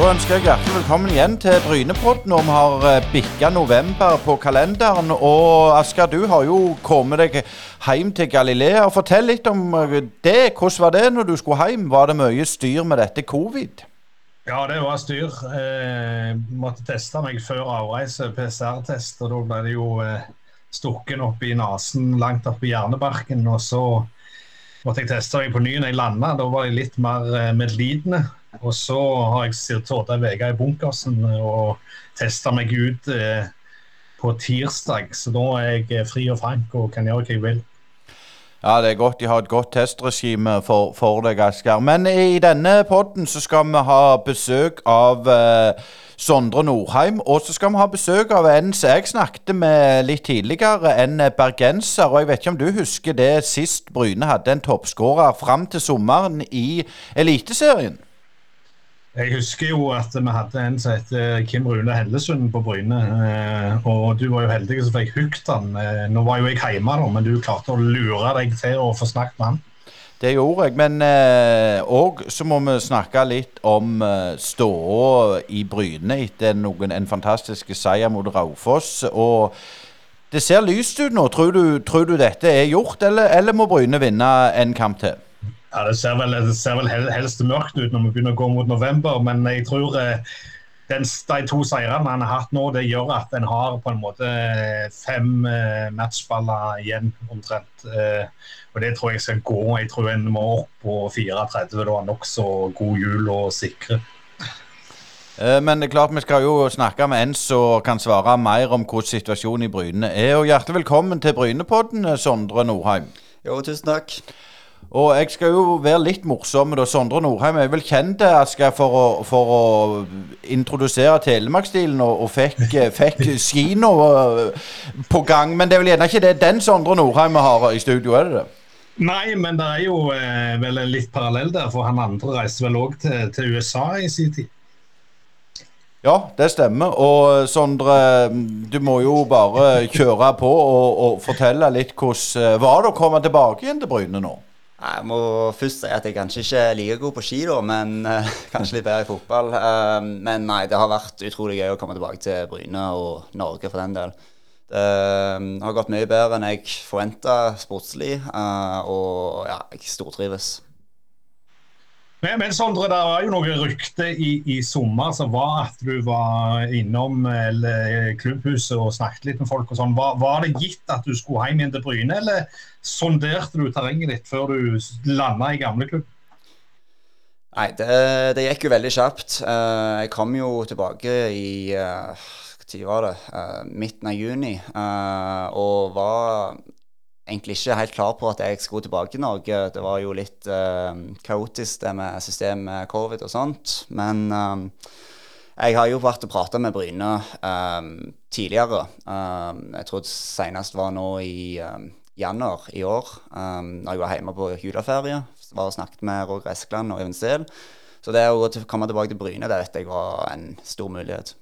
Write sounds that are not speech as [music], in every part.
Da ønsker jeg hjertelig velkommen igjen til Brynepodden. når vi har eh, bikka november på kalenderen. Og Asker, du har jo kommet deg hjem til Galilea. Fortell litt om eh, det. Hvordan var det når du skulle hjem? Var det mye styr med dette covid? Ja, det var styr. Eh, måtte teste meg før avreise, PCR-test. Og da ble det jo eh, stukken opp i nesen, langt opp i hjernebarken. Og så måtte jeg teste meg på ny når jeg landa. Da var jeg litt mer eh, medlidende. Og så har jeg sittet ei uke i bunkersen og testa meg ut eh, på tirsdag. Så da er jeg eh, fri og frank og kan gjøre hva jeg vil. Ja, det er godt de har et godt testregime for, for deg, Asgeir. Men i denne podden så skal vi ha besøk av eh, Sondre Nordheim. Og så skal vi ha besøk av en som jeg snakket med litt tidligere, en bergenser. Og jeg vet ikke om du husker det sist Bryne hadde en toppskårer fram til sommeren i Eliteserien? Jeg husker jo at vi hadde en som het Kim Rune Hellesund på Bryne. Eh, og du var jo heldig som fikk hooket han. Eh, nå var jo jeg hjemme, da, men du klarte å lure deg til å få snakket med han. Det gjorde jeg, men òg eh, så må vi snakke litt om eh, ståa i Bryne etter noen, en fantastisk seier mot Raufoss. Og det ser lyst ut nå. Tror du, tror du dette er gjort, eller, eller må Bryne vinne en kamp til? Ja, Det ser vel, det ser vel helst mørkt ut når vi begynner å gå mot november, men jeg tror eh, den, de to seirene han har hatt nå, det gjør at en har på en måte fem eh, matchballer igjen omtrent. Eh, og Det tror jeg skal gå. Jeg tror en må opp på 34 da, nokså god jul og sikre. Eh, men det er klart vi skal jo snakke med en som kan svare mer om hvordan situasjonen i Bryne er. Og Hjertelig velkommen til Brynepodden, Sondre Nordheim. Jo, tusen takk. Og jeg skal jo være litt morsom. da, Sondre Nordheim er vel kjent Asker, for, å, for å introdusere telemarksstilen, og, og fikk, fikk [laughs] kino eh, på gang. Men det er vel gjerne ikke det den Sondre Nordheim har i studio, er det det? Nei, men det er jo eh, vel litt parallell der, for han andre reiste vel òg til, til, USA i sin tid. Ja, det stemmer. Og Sondre, du må jo bare kjøre på og, og fortelle litt hvordan eh, var det å komme tilbake igjen til Bryne nå? Jeg må først si at jeg kanskje ikke er like god på ski, da, men uh, [laughs] kanskje litt bedre i fotball. Uh, men nei, det har vært utrolig gøy å komme tilbake til Bryne og Norge for den del. Det uh, har gått mye bedre enn jeg forventa sportslig, og ja, jeg stortrives. Men, men Sondre, det var jo noe rykte i, i, sommer som var at du var innom eller, klubbhuset og snakket litt med folk. og sånn. Var, var, det gitt at du skulle hjem igjen til Bryne, eller sonderte du terrenget ditt før du landa i gamleklubb? Nei, det, det, gikk jo veldig kjapt. Eh, jeg kom jo tilbake i Når var det? Midten av juni. Og var egentlig ikke helt klar på at jeg skulle tilbake til Norge. Det var jo litt uh, kaotisk det med systemet med covid og sånt. Men um, jeg har jo vært og prata med Bryne um, tidligere. Um, jeg tror det senest var nå i januar i år, når jeg var hjemme på juleferie. Var og snakket med Roger Eskeland og Even Steele. Så det å komme tilbake til Bryne det vet jeg var en stor mulighet.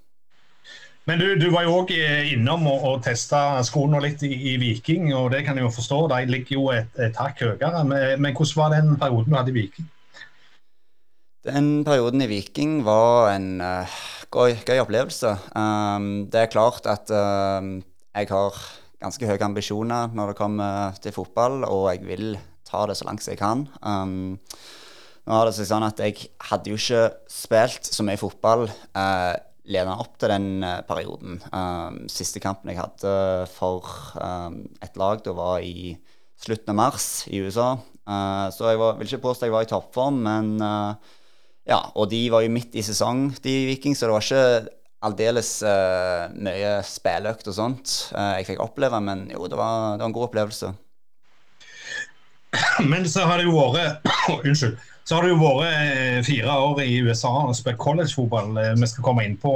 Men du, du var jo òg innom og, og testa skoene litt i, i, Viking, og det kan jeg jo forstå. De ligger jo et, et hakk høyere. Men, men, hvordan var den perioden du hadde i Viking? Den perioden i Viking var en uh, gøy, gøy, opplevelse. Um, det er klart at uh, jeg har ganske høye ambisjoner når det kommer til fotball, og jeg vil ta det så langt som jeg kan. Um, nå har det seg sånn at Jeg hadde jo ikke spilt så mye fotball uh, leda opp til den uh, perioden. Um, siste kampen jeg hadde for um, et lag, da var i slutten av mars i USA. Uh, så jeg var, vil ikke påstå jeg var i toppform, men uh, ja. Og de var jo midt i sesong, de Vikings, så det var ikke aldeles mye spilleøkt og sånt jeg fikk oppleve, men jo, det var, det var en god opplevelse. Men så har det jo vært [coughs] Unnskyld. Så har det jo vært eh, fire år i USA og spilt collegefotball. Eh, vi skal komme inn på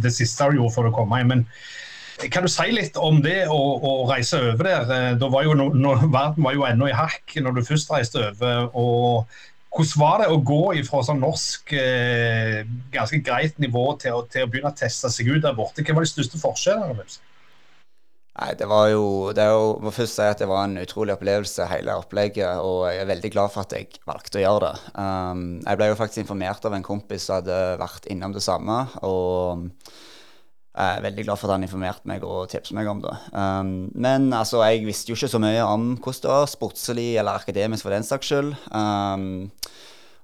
det siste du gjorde før du kom hjem. Men kan du si litt om det å, å reise over der? Eh, da var jo no, no, verden var jo ennå i hakk når du først reiste over. og hvordan var det å gå fra sånn norsk eh, ganske greit nivå til til å, begynne å teste seg ut der borte? Hva var de største forskjellene? Nei, det var jo Det jo, må først si at det var en utrolig opplevelse, hele opplegget. Og jeg er veldig glad for at jeg valgte å gjøre det. Um, jeg ble jo faktisk informert av en kompis som hadde vært innom det samme. Og jeg er veldig glad for at han informerte meg og tipset meg om det. Um, men altså, jeg visste jo ikke så mye om hvordan det var, sportslig eller akademisk for den saks skyld. Um,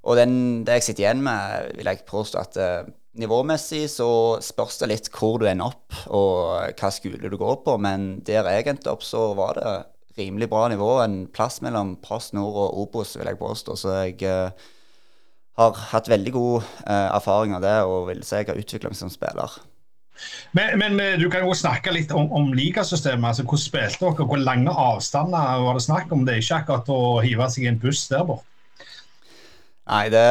og den, det jeg sitter igjen med, vil jeg påstå at uh, Nivåmessig så spørs det litt hvor du ender opp, og hva skole du går på. Men der jeg endte opp, så var det rimelig bra nivå. En plass mellom Post Nord og Obos, vil jeg påstå. Så jeg uh, har hatt veldig god uh, erfaring av det, og vil si jeg har utvikla meg som spiller. Men, men, eh, du kan jo snakke litt om, om ligasystemet. altså Hvordan spilte dere? Hvor lange avstander var det snakk om? Det er ikke akkurat å hive seg i en buss der borte. Nei, det,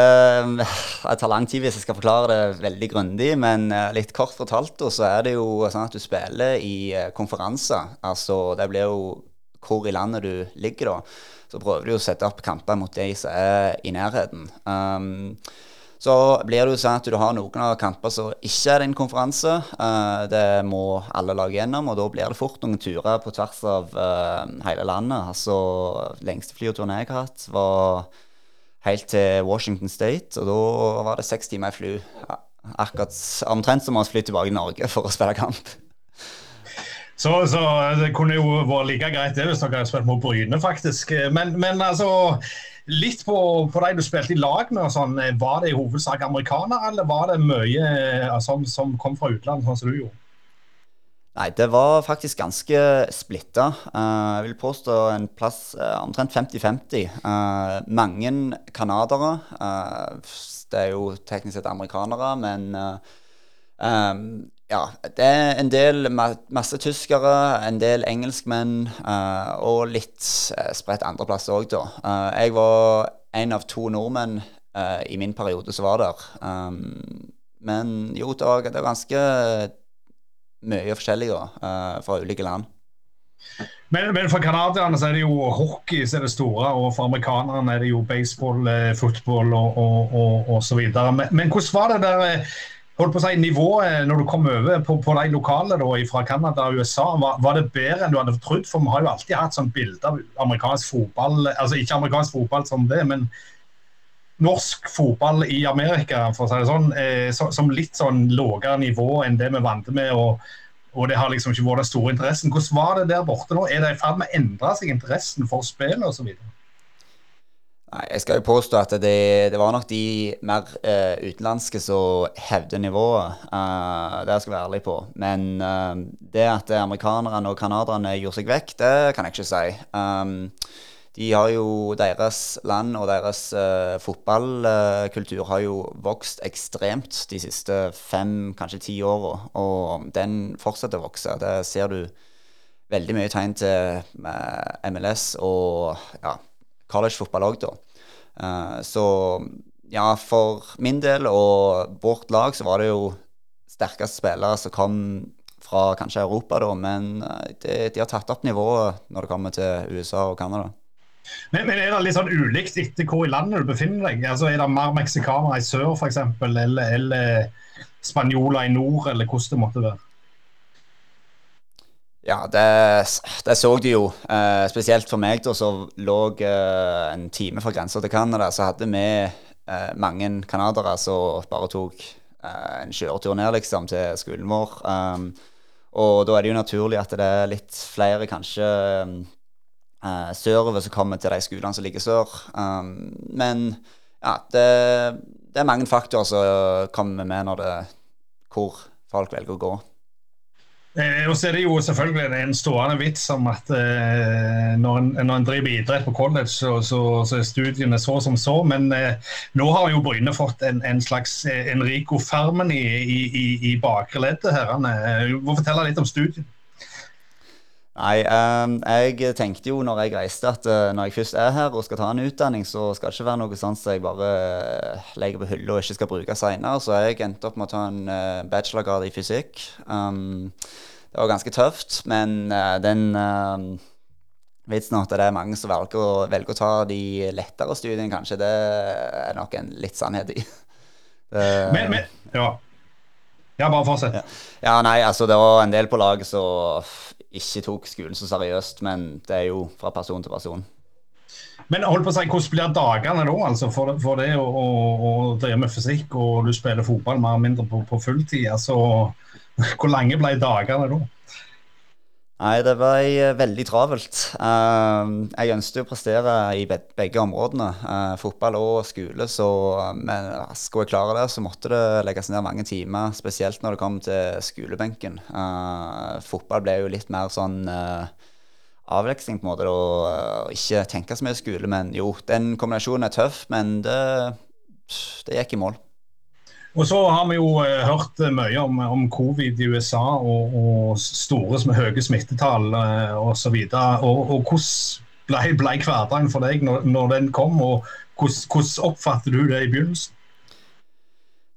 det tar lang tid hvis jeg skal forklare det veldig grundig. Men eh, litt kort fortalt så er det jo sånn at du spiller i eh, konferanser. Altså det blir jo hvor i landet du ligger, da. Så prøver du å sette opp kamper mot de som er i nærheten. Um, så blir det jo sånn at du har noen av kamper som ikke er din konferanse. Uh, det må alle lag gjennom, og da blir det fort noen turer på tvers av uh, hele landet. Altså, lengste flyturen jeg har hatt, var helt til Washington State. Og da var det seks timer i fly. Akkurat omtrent som å fly tilbake til Norge for å spille kamp. Så, så, det kunne jo vært like greit det hvis dere hadde spilt mot Bryne, faktisk. Men, men altså Litt på, på de du spilte i lag med, og sånn, var det i hovedsak amerikanere, eller var det mye altså, som kom fra utlandet, sånn som du gjorde? Nei, det var faktisk ganske splitta. Uh, jeg vil påstå en plass uh, omtrent 50-50. Uh, eh, mange canadere. det er jo teknisk sett amerikanere, men ja, det er en del masse tyskere, en del engelskmenn, og litt spredt andreplasser òg, da. jeg var en av to nordmenn i min periode som var der. Men jo, det var, det var ganske mye forskjellig da, uh, fra ulike land. Men, men for canadierne er det jo hockey som er det store, og for amerikanerne er det jo baseball, eh, fotball og, og, så videre. Men, men, hvordan var det der eh, holdt på å si, nivået når du kom over på, på de lokale da, fra Canada og USA? Var, var, det bedre enn du hadde trodd? For vi har jo alltid hatt sånn bilde av amerikansk fotball, altså ikke amerikansk fotball som det, men norsk fotball i Amerika for å si det sånn, eh, så, som litt sånn lavere nivå enn det vi vant med. og, og det har liksom ikke vært den store interessen. Hvordan var det der borte nå? Er det i ferd med å endre seg interessen for spillet osv.? Nei, Jeg skal jo påstå at det, det var nok de mer uh, utenlandske som hevde nivået. Uh, det skal jeg være ærlig på. Men uh, det at amerikanerne og canadierne gjorde seg vekk, det kan jeg ikke si. Um, de har jo Deres land og deres uh, fotballkultur har jo vokst ekstremt de siste fem, kanskje ti åra. Og den fortsetter å vokse. Det ser du veldig mye tegn til med MLS og ja, collegefotball òg, da. Uh, så ja, for min del og vårt lag så var det jo sterkeste spillere som kom fra kanskje Europa, da, men eh, de, de har tatt opp nivået når det kommer til USA og Canada. Men, men, er det litt sånn ulikt etter hvor i landet du befinner deg? Altså, Er det mer meksikanere i sør f.eks., eller, eller spanjoler i nord, eller hvordan det måtte være? Ja, det, det så de jo. Eh, spesielt for meg, da, som lå eh, en time fra grensa til Canada, så hadde vi eh, mange canadere som bare tok eh, en kjøretur ned liksom, til skolen vår. Um, og da er det jo naturlig at det er litt flere kanskje uh, sørover som kommer til de skolene som ligger sør. Um, men ja, det, det, er mange faktorer som kommer med når det, hvor folk velger å gå. Eh, og så er det jo selvfølgelig en stående vits om at eh, når, en, når, en, driver idrett på college, så, så, så, er studiene så som så. Men eh, nå har jo Bryne fått en, en slags eh, Enrico Fermen i, i, i, i bakre leddet. Herrene. Fortelle litt om studiene. Nei, um, jeg tenkte jo når jeg reiste at uh, når jeg først er her og skal ta en utdanning, så skal det ikke være noe sånt som jeg bare uh, legger på hylla og ikke skal bruke seinere. Så jeg endte opp med å ta en uh, bachelorgrad i fysikk. Um, det var ganske tøft, men den vitsen at det er mange som velger å, velger å ta de lettere studiene, kanskje, det er nok en litt sannhet i. [laughs] Men, men, ja. Ja, bare fortsett. Ja. ja. nei, altså det var en del på laget som ikke tok skolen så seriøst, men det er jo fra person til person. Men hold på å si, hvordan blir dagene da, altså, for, for det å, å, å, drive med fysikk og du spiller fotball mer eller mindre på, på fulltid? Altså, [laughs] hvor lange ble dagene da? Nei, det ble eh, veldig travelt. Uh, jeg ønsket å prestere i begge områdene, uh, fotball og skole. Så men skulle jeg klare det, så måtte det legges ned mange timer, spesielt når det kom til skolebenken. Fotball ble jo litt mer sånn avveksling, på en måte, og ikke tenke så mye skole. Men jo, den kombinasjonen er tøff, men det, det gikk i mål. Og så har vi jo uh, hørt mye om, om, covid i USA og, og store, høye smittetall osv. Og, og, og hvordan ble, ble hverdagen for deg når, når den kom, og hvordan, hvordan oppfattet du det i begynnelsen?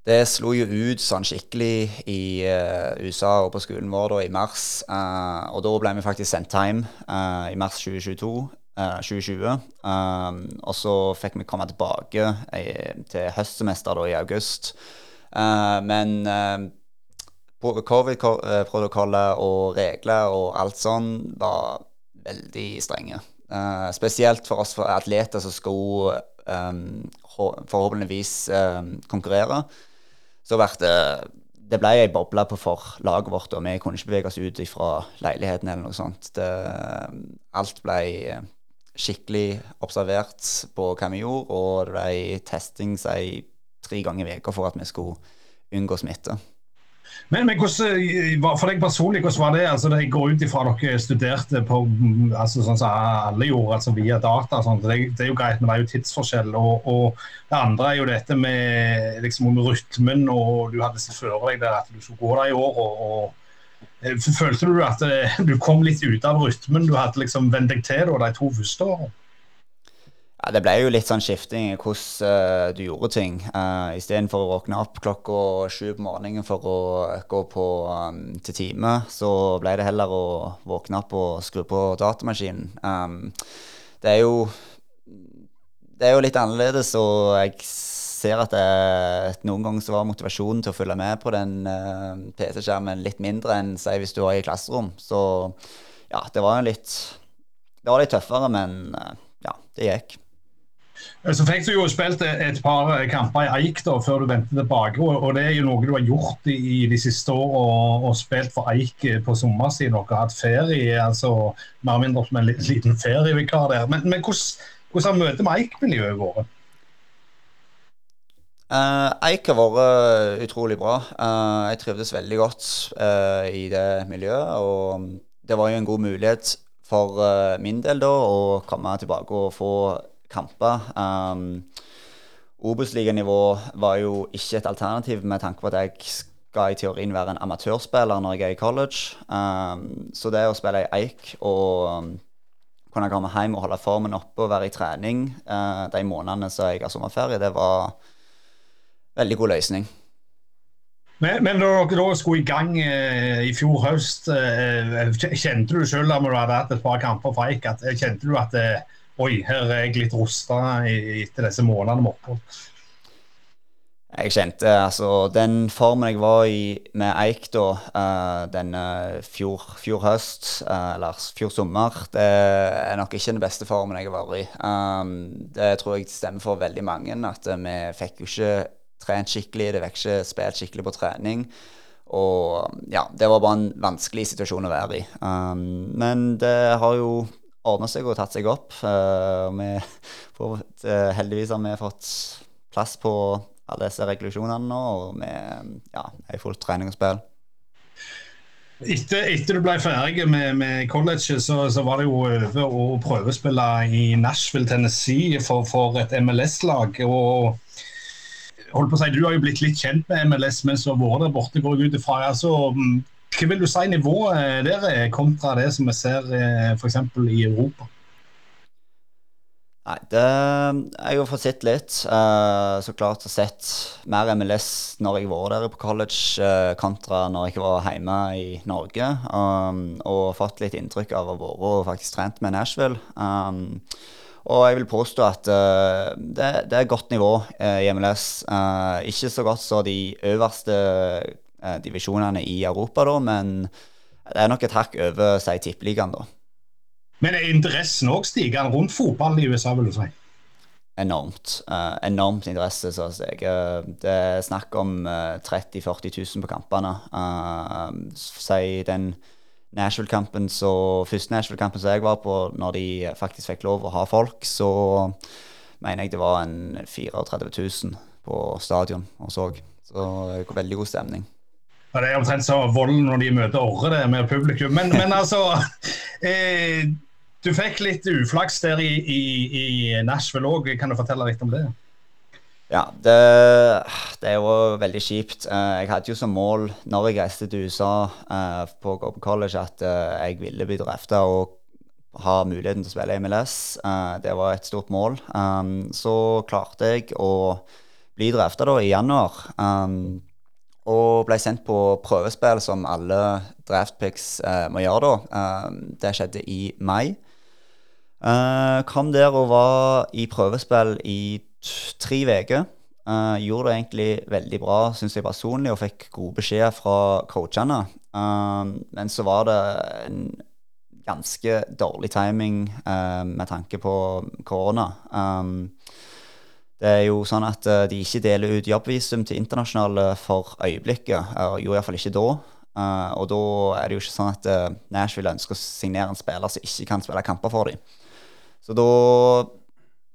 Det slo jo ut sånn skikkelig i uh, USA og på skolen vår da, i mars. Uh, og da ble vi faktisk sendt hjem uh, i mars 2022. 2020. Um, og så fikk vi komme tilbake til høstsemester da, i august. Uh, men uh, covid-protokollet og regler og alt sånn var veldig strenge. Uh, spesielt for oss for atleter som skulle um, forhåpentligvis um, konkurrere. Så det det ble ei boble på for laget vårt, og vi kunne ikke bevege oss ut fra leiligheten eller noe sånt. Det, alt ble skikkelig observert på hva vi gjorde, og det ble testing seg tre ganger i uka for at vi skulle unngå smitte. Men, men hvordan, For deg personlig, hvordan var det? Altså, jeg går ut ifra dere studerte på altså, sånn som alle gjorde, altså via data. Sånn. Det, det, er jo greit, men det er jo tidsforskjell. Og, og det andre er jo dette med liksom, rytmen, og du hadde sett for deg at du skulle gå der i år. og, og eh, Følte du at eh, du kom litt ut av rytmen du hadde liksom vent deg til de to første årene? Ja, Det ble jo litt sånn skifting i hvordan uh, du gjorde ting. Uh, Istedenfor å våkne opp klokka sju på morgenen for å gå på um, til time, så ble det heller å våkne opp og skru på datamaskinen. Um, det er jo det er jo litt annerledes, og jeg ser at det, noen ganger så var motivasjonen til å følge med på den uh, PC-skjermen litt mindre enn si hvis du var i klasserom. Så ja, det var litt Det var litt tøffere, men ja, det gikk. Eh, så fikk du jo spilt et par eh, kamper i Eik da, før du vendte tilbake. og Det er jo noe du har gjort i de siste årene, og spilt for Eik eh, på sommersiden. Dere har hatt ferie, altså mer eller mindre som en liten ferievikar der. Men, men hvordan, hvordan har møtet med Eik-miljøet vært? Uh, Eik har vært utrolig bra. Uh, jeg trivdes veldig godt uh, i det miljøet. Og det var jo en god mulighet for min del da å komme tilbake og få kamper. Um, Obos-liganivå var jo ikke et alternativ med tanke på at jeg skal i teorien være en amatørspiller når jeg er i college. Um, så det å spille i Eik og um, kunne komme hjem og holde formen oppe og være i trening uh, de månedene som jeg har sommerferie, det var veldig god løsning. Men, men da dere da skulle i gang eh, i fjor høst, eh, kjente du selv om du hadde hatt et par kamper for Eik, at, kjente du at eh, Oi, her er jeg litt rusta etter disse månedene med opphold. Jeg kjente altså Den formen jeg var i med Eik da, uh, denne fjor, fjor, høst, uh, eller fjor sommer, det er nok ikke den beste formen jeg har vært i. Um, det tror jeg stemmer for veldig mange. At vi fikk jo ikke trent skikkelig, det fikk ikke spilt skikkelig på trening. Og ja, det var bare en vanskelig situasjon å være i. Um, men det har jo ordna seg og tatt seg opp. Uh, får, uh, heldigvis har vi fått plass på alle disse regulasjonene nå, og vi ja, er i fullt trening og spill. Etter, etter, du ble ferdig med, med college, så, så, var det jo over å prøvespille i Nashville, Tennessee for, for et MLS-lag. og holdt på å si, Du har jo blitt litt kjent med MLS mens du har vært der borte. går jeg ut ifra. Altså, hva vil du si nivået der er kontra det som vi ser eh, f.eks. i Europa? Nei, det Jeg har fått sett litt. Uh, så klart har sett mer MLS når jeg var der på college, uh, kontra når jeg var hjemme i Norge. Um, og fått litt inntrykk av å være og faktisk trent med Nashville. Um, og jeg vil påstå at uh, det, det, er godt nivå i MLS. ikke så godt som de øverste eh, divisjonene i Europa, da, men det er nok et hakk over si tippeligaen, da. Men er interessen òg stigende rundt fotball i USA, vil du si? Enormt. Eh, enormt interesse, så jeg. Det er snakk om eh, 30 000-40 000 på kampene. Uh, si den Nashville-kampen så Første Nashville-kampen som jeg var på, når de faktisk fikk lov å ha folk, så mener jeg det var en 34 000 på stadion og så. Så veldig god stemning. Ja, Det er omtrent så volden når de møter Orre, det med publikum. Men, men [laughs] altså eh, Du fikk litt uflaks der i, i, i Nashville òg. Kan du fortelle litt om det? Ja, det, det, er jo veldig kjipt. Eh, jeg hadde jo som mål når jeg reiste til USA eh, på Gopen College, at eh, jeg ville bli drafta og ha muligheten til å spille MLS. Det var et stort mål. Så klarte jeg å bli drafta i januar. Og ble sendt på prøvespill, som alle draftpicks eh, må gjøre da. Eh, det skjedde i mai. Eh, kom der og var i prøvespill i tre uker. Eh, gjorde det egentlig veldig bra, syns jeg personlig, og fikk gode beskjeder fra coachene. Eh, men så var det en ganske dårlig timing eh, med tanke på korona. Um, det er jo sånn at uh, de ikke deler ut jobbvisum til internasjonale for øyeblikket. Uh, jo iallfall ikke da. Uh, og da er det jo ikke sånn at uh, Nashville ønsker å signere en spiller som ikke kan spille kamper for dem. Så da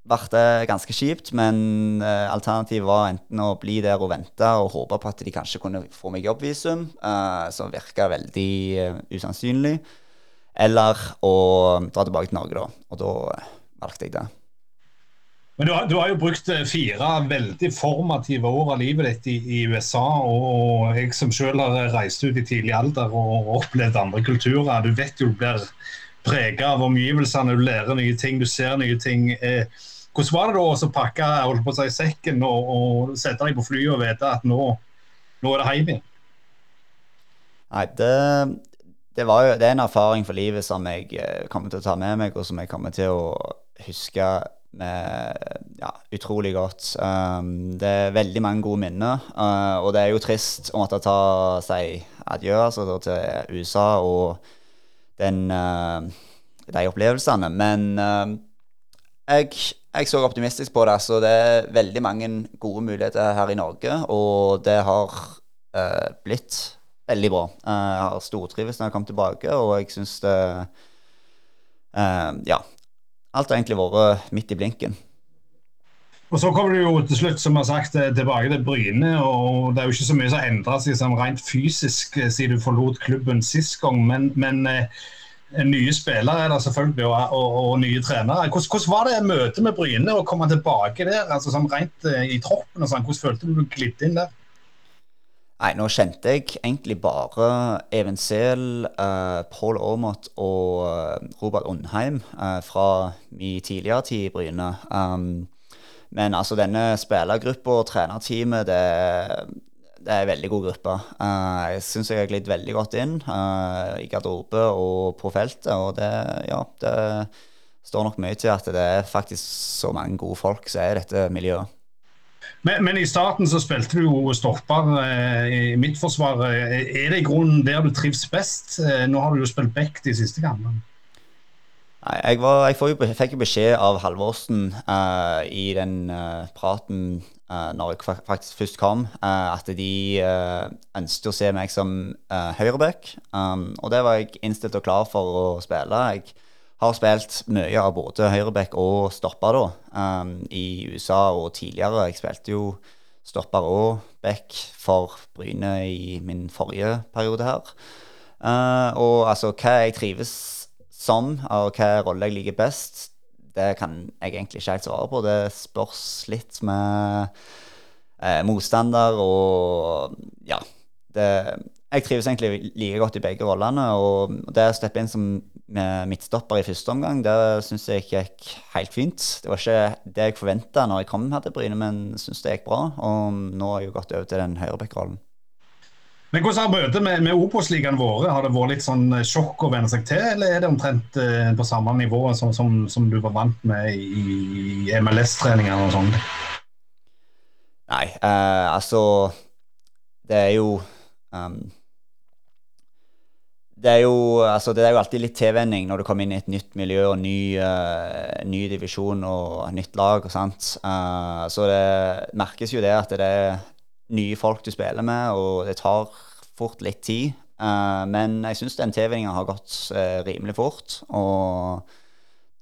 ble det ganske kjipt, men uh, alternativet var enten å bli der og vente og håpe på at de kanskje kunne få meg jobbvisum, uh, som virka veldig uh, usannsynlig, eller å dra tilbake til Norge, da. Og da valgte jeg det. Men du har, du har, jo brukt eh, fire veldig formative år av livet ditt i, i USA. Og, jeg som selv har reist ut i tidlig alder og opplevd andre kulturer. Du vet jo du blir prega av omgivelsene, du lærer nye ting, du ser nye ting. Eh, hvordan var det da å pakke holdt på å si, sekken og, og sette deg på flyet og vite at nå, nå er det hjem igjen? Nei, det, det, jo, det er en erfaring for livet som jeg eh, kommer til å ta med meg, og som jeg kommer til å huske ja, utrolig godt. Um, det er veldig mange gode minner. Uh, og det er jo trist å måtte ta si adjø altså, til USA og den, uh, de opplevelsene. Men uh, jeg, jeg, så optimistisk på det. Så det er veldig mange gode muligheter her i Norge, og det har blitt veldig bra. jeg har stortrives når jeg kom tilbake, og jeg syns det Ja, alt har egentlig vært midt i blinken. Og Så kommer du jo til slutt som har sagt, eh, tilbake til Bryne. og Det er jo ikke så mye som har endra seg sånn rent fysisk eh, siden du forlot klubben sist gang. Men, men eh, nye spillere er det selvfølgelig, og, og, og nye trenere. Hvordan, hvordan, var det møtet med Bryne å komme tilbake der? altså sånn Rent eh, i troppen og sånn, Hvordan følte du du glidde inn der? Nei, nå kjente jeg egentlig bare Even Sehl, uh, Paul Aamodt og uh, Robert Undheim uh, fra min tidligere tid i Bryne. Um, men altså denne spillergruppa og trenerteamet, det, det, er en veldig god gruppe. Uh, jeg syns jeg har glidd veldig godt inn i garderobe og på feltet, og det, ja, det står nok mye til at det er faktisk så mange gode folk som er i dette miljøet. Men, men, i starten så spilte du jo stopper eh, i midtforsvaret. Er det i grunnen der du trives best? Eh, nå har du jo spilt back de siste gangene. Nei, jeg, var, jeg, jo, fikk jo beskjed av Halvorsen uh, i den uh, praten uh, når jeg faktisk først kom, at de ønsket å se meg som høyreback. Um, og det var jeg innstilt og klar for å spille. Jeg har spilt mye av både høyreback og stopper da, um, i USA og tidligere. Jeg spilte jo stopper og back for Bryne i min forrige periode her. Uh, og altså, hva jeg trives som, og hva rolle jeg liker best, det kan jeg egentlig ikke helt svare på. Det spørs litt med uh, motstander og ja. Det, jeg trives egentlig like godt i begge rollene. Og det å steppe inn som midtstopper i første omgang, det syns jeg gikk helt fint. Det var ikke det jeg forventa når jeg kom her til Bryne, men syns det gikk bra. Og nå har jeg jo gått over til den høyreback-rollen. Men Hvordan har møtet med, med Obos-ligaen vært? Har det vært litt sånn sjokk å venne seg til, eller er det omtrent eh, på samme nivå som, som, som, du var vant med i MLS-treningene og sånn? Nei, eh, altså Det er jo um, det er, jo, altså, det er jo alltid litt tilvenning når du kommer inn i et nytt miljø og ny, uh, ny divisjon og nytt lag. og sant? Uh, så det merkes jo det at det er nye folk du spiller med, og det tar fort litt tid. Uh, men jeg syns den tilvenninga har gått rimelig fort. Og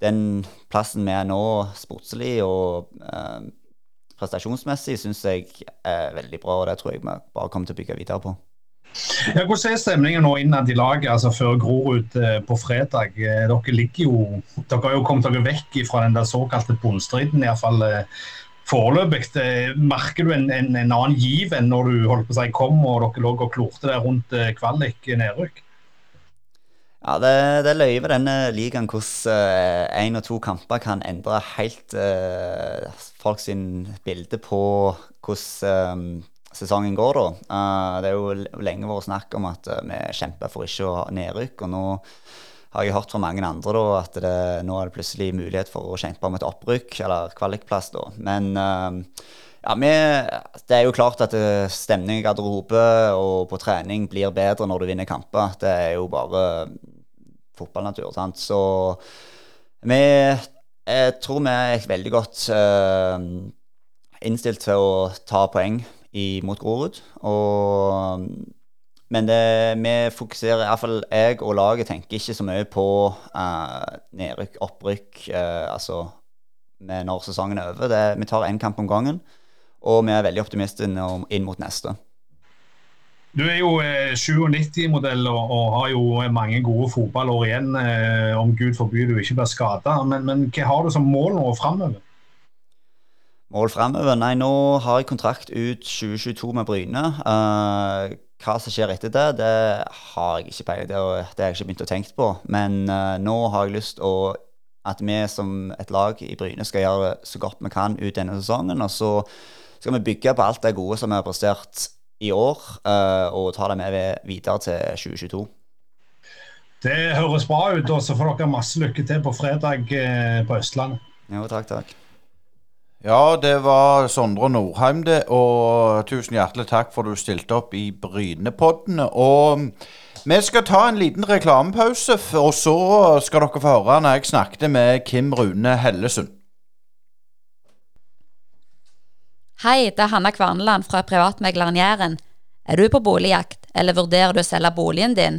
den plassen vi er nå sportslig og prestasjonsmessig, syns jeg er veldig bra, og det tror jeg vi bare kommer til å bygge videre på. Ja, hvordan er stemningen nå innad i laget altså før Grorud eh, på fredag? Eh, dere jo, dere har jo kommet dere vekk fra den der såkalte bunnstriden, iallfall eh, foreløpig. Merker du en, en, en, annen giv enn når du holdt på å si kom og dere lå og klorte der rundt kvalik nedrykk? Ja, det, det løye ved denne ligaen hvordan én og to kamper kan endre helt uh, folks bilde på hvordan um, sesongen går, da. Uh, det er jo lenge vært snakk om at uh, vi kjemper for ikke å ha nedrykk. Og nå har jeg hørt fra mange andre da, at det, nå er det plutselig mulighet for å kjempe om et opprykk, eller kvalikplass. da. Men uh, ja, vi, det er jo klart at stemning i garderobe og på trening blir bedre når du vinner kamper. Det er jo bare fotballnatur. sant? Så vi jeg tror vi er veldig godt uh, innstilt til å ta poeng i, mot Grorud. Og, men det, vi fokuserer, iallfall jeg og laget tenker ikke så mye på uh, nedrykk, opprykk, uh, altså når sesongen er over. Det, vi tar én kamp om gangen, og vi er veldig optimistiske inn mot neste. Du er jo eh, 97-modell og, og, har jo mange gode fotballår igjen, eh, om Gud forbyr du ikke blir skada. Men, men, hva har du som mål nå framover? Mål fremover? Nei, nå har jeg kontrakt ut 2022 med Bryne. Uh, hva som skjer etter det, det har jeg ikke peiling på. det har jeg ikke begynt å tenke på. Men uh, nå har jeg lyst til at vi som et lag i Bryne skal gjøre så godt vi kan ut denne sesongen. Og så skal vi bygge på alt det gode som vi har prestert i år, uh, og ta det med videre til 2022. Det høres bra ut. og Så får dere masse lykke til på fredag på Østlandet. Jo, takk, takk. Ja, det var Sondre Nordheim, det. Og tusen hjertelig takk for at du stilte opp i Brynepoddene. Og vi skal ta en liten reklamepause, og så skal dere få høre når jeg snakket med Kim Rune Hellesund. Hei, det er Hanna Kvarneland fra Privatmegleren Jæren. Er du på boligjakt, eller vurderer du å selge boligen din?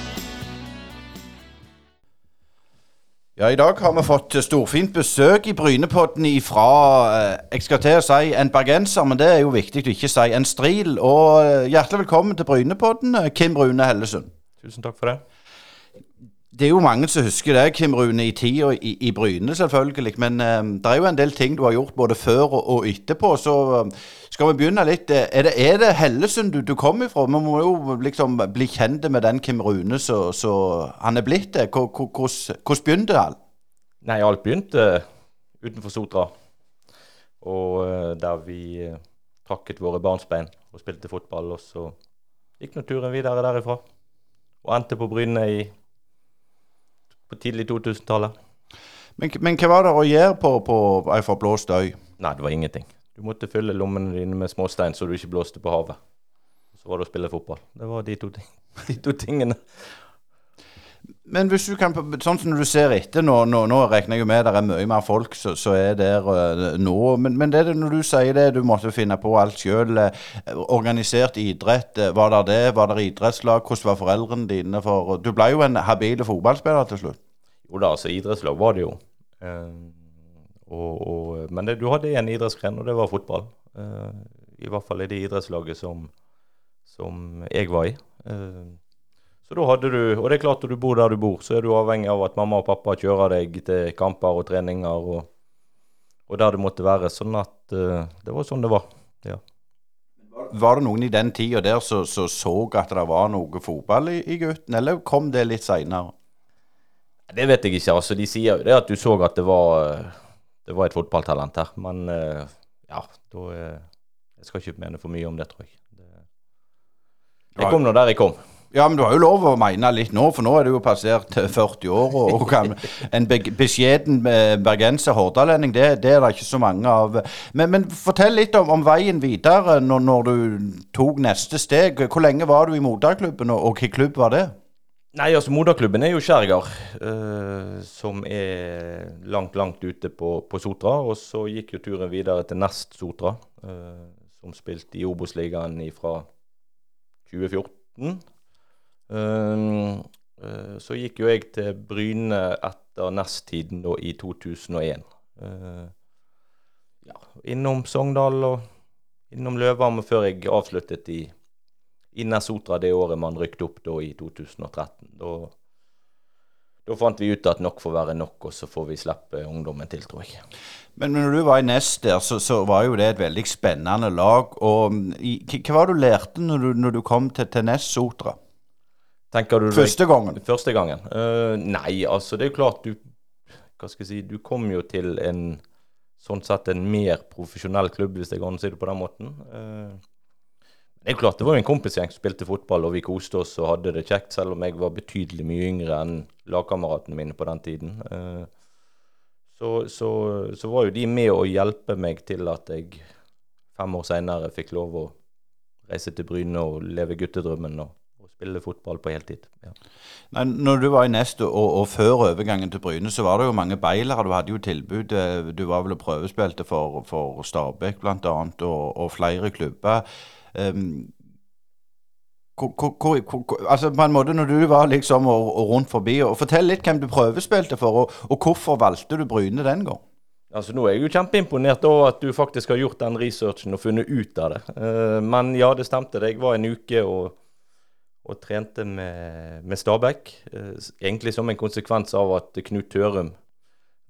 Ja, I dag har vi fått storfint besøk i Brynepodden ifra eh, jeg skal til å si en bergenser, men det er jo viktig å ikke si en stril. Og eh, Hjertelig velkommen til Brynepodden, eh, Kim Rune Hellesund. Tusen takk for det. Det er jo mange som husker det, Kim Rune, i tida i, i Bryne, selvfølgelig. Men um, det er jo en del ting du har gjort både før og, og etterpå. Så um, skal vi begynne litt. Er det, er det Hellesund du, du kom ifra? Vi må jo liksom bli kjent med den Kim Rune så, han er blitt det. Hvordan begynte alt? Nei, alt begynte utenfor Sotra. Og uh, der vi trakket våre barnsbein og spilte fotball. Og så gikk nå turen videre derifra. Og endte på Bryne i på tidlig 2000-tallet. Men, men, hva var det å gjøre på, på ei forblåst øy? Nei, det var ingenting. Du måtte fylle lommene dine med småstein så du ikke blåste på havet. Så var det å spille fotball. Det var de to, ting, [laughs] de to tingene. Men hvis du kan, sånn som du ser etter nå, nå, nå regner jeg jo med det er mye mer folk som er der uh, nå. Men, men det, når du sier det, du måtte finne på alt sjøl. Uh, organisert idrett, uh, var det det? Var det idrettslag? Hvordan var foreldrene dine? For du ble jo en habile fotballspiller til slutt. Jo da, altså idrettslag var det jo. Eh, og, og, men det, du hadde en idrettsgren, og det var fotball. Eh, I hvert fall i det idrettslaget som, som jeg var i. Eh, så da hadde du Og det er klart, når du bor der du bor, så er du avhengig av at mamma og pappa kjører deg til kamper og treninger og, og der det måtte være. Sånn at uh, det var sånn det var. Ja. Var det noen i den tida der som så, så at det var noe fotball i, i gutten, eller kom det litt seinere? Det vet jeg ikke. altså De sier jo det at du så at det var, det var et fotballtalent her. Men eh, ja, da eh, Jeg skal ikke mene for mye om det, tror jeg. Det, jeg kom nå der jeg kom. Ja, men du har jo lov å mene litt nå, for nå er du jo passert 40 år. Og, kan, en be beskjeden eh, bergenser, hordalending, det, det, er det ikke så mange av. Men, men fortell litt om, om veien videre når, når, du tok neste steg. Hvor lenge var du i moderklubben, og, og hvilken klubb var det? Nei, altså Moderklubben er jo Skjærgard, uh, som er langt, langt ute på, på, Sotra. Og så gikk jo turen videre til Nest Sotra, uh, som spilte i Obos-ligaen fra 2014. Uh, så gikk jo jeg til Bryne etter Nesttiden da i 2001. ja, innom Sogndal og innom Løvhammer før jeg avsluttet i i Nesotra det året man rykte opp da i 2013. Da, da fant vi ut at nok får være nok, og så får vi slippe ungdommen til, tror jeg. Men, når du var i Nest der, så, så, var jo det et veldig spennende lag. og i, Hva var det du lærte når du, når du kom til, til Nest Sotra? Tenker du Første gangen? Første gangen? Uh, nei, altså det er jo klart du Hva skal jeg si Du kom jo til en sånn sett en mer profesjonell klubb, hvis jeg kan si det på den måten. Uh, det er klart, det var jo en kompisgjeng som spilte fotball, og vi koste oss og hadde det kjekt, selv om jeg var betydelig mye yngre enn lagkameratene mine på den tiden. Uh, så, så, så, var jo de med å hjelpe meg til at jeg fem år seinere fikk lov å reise til Bryne og leve guttedrømmen og spille fotball på heltid. Ja. Nei, når du var i Nest og, og, før overgangen til Bryne, så var det jo mange beilere. Du hadde jo tilbud. Eh, du var vel og prøvespilte for, for Stabæk bl.a. Og, og flere klubber. Um, hvor, hvor, hvor, altså på en måte Når du var liksom og, og rundt forbi og Fortell litt hvem du prøvespilte for, og, og hvorfor valgte du Bryne den gang? Altså Nå er jeg jo kjempeimponert over at du faktisk har gjort den researchen og funnet ut av det. Uh, men ja, det stemte. det. Jeg var en uke og, og trente med, med Stabæk. Uh, egentlig som en konsekvens av at Knut Tørum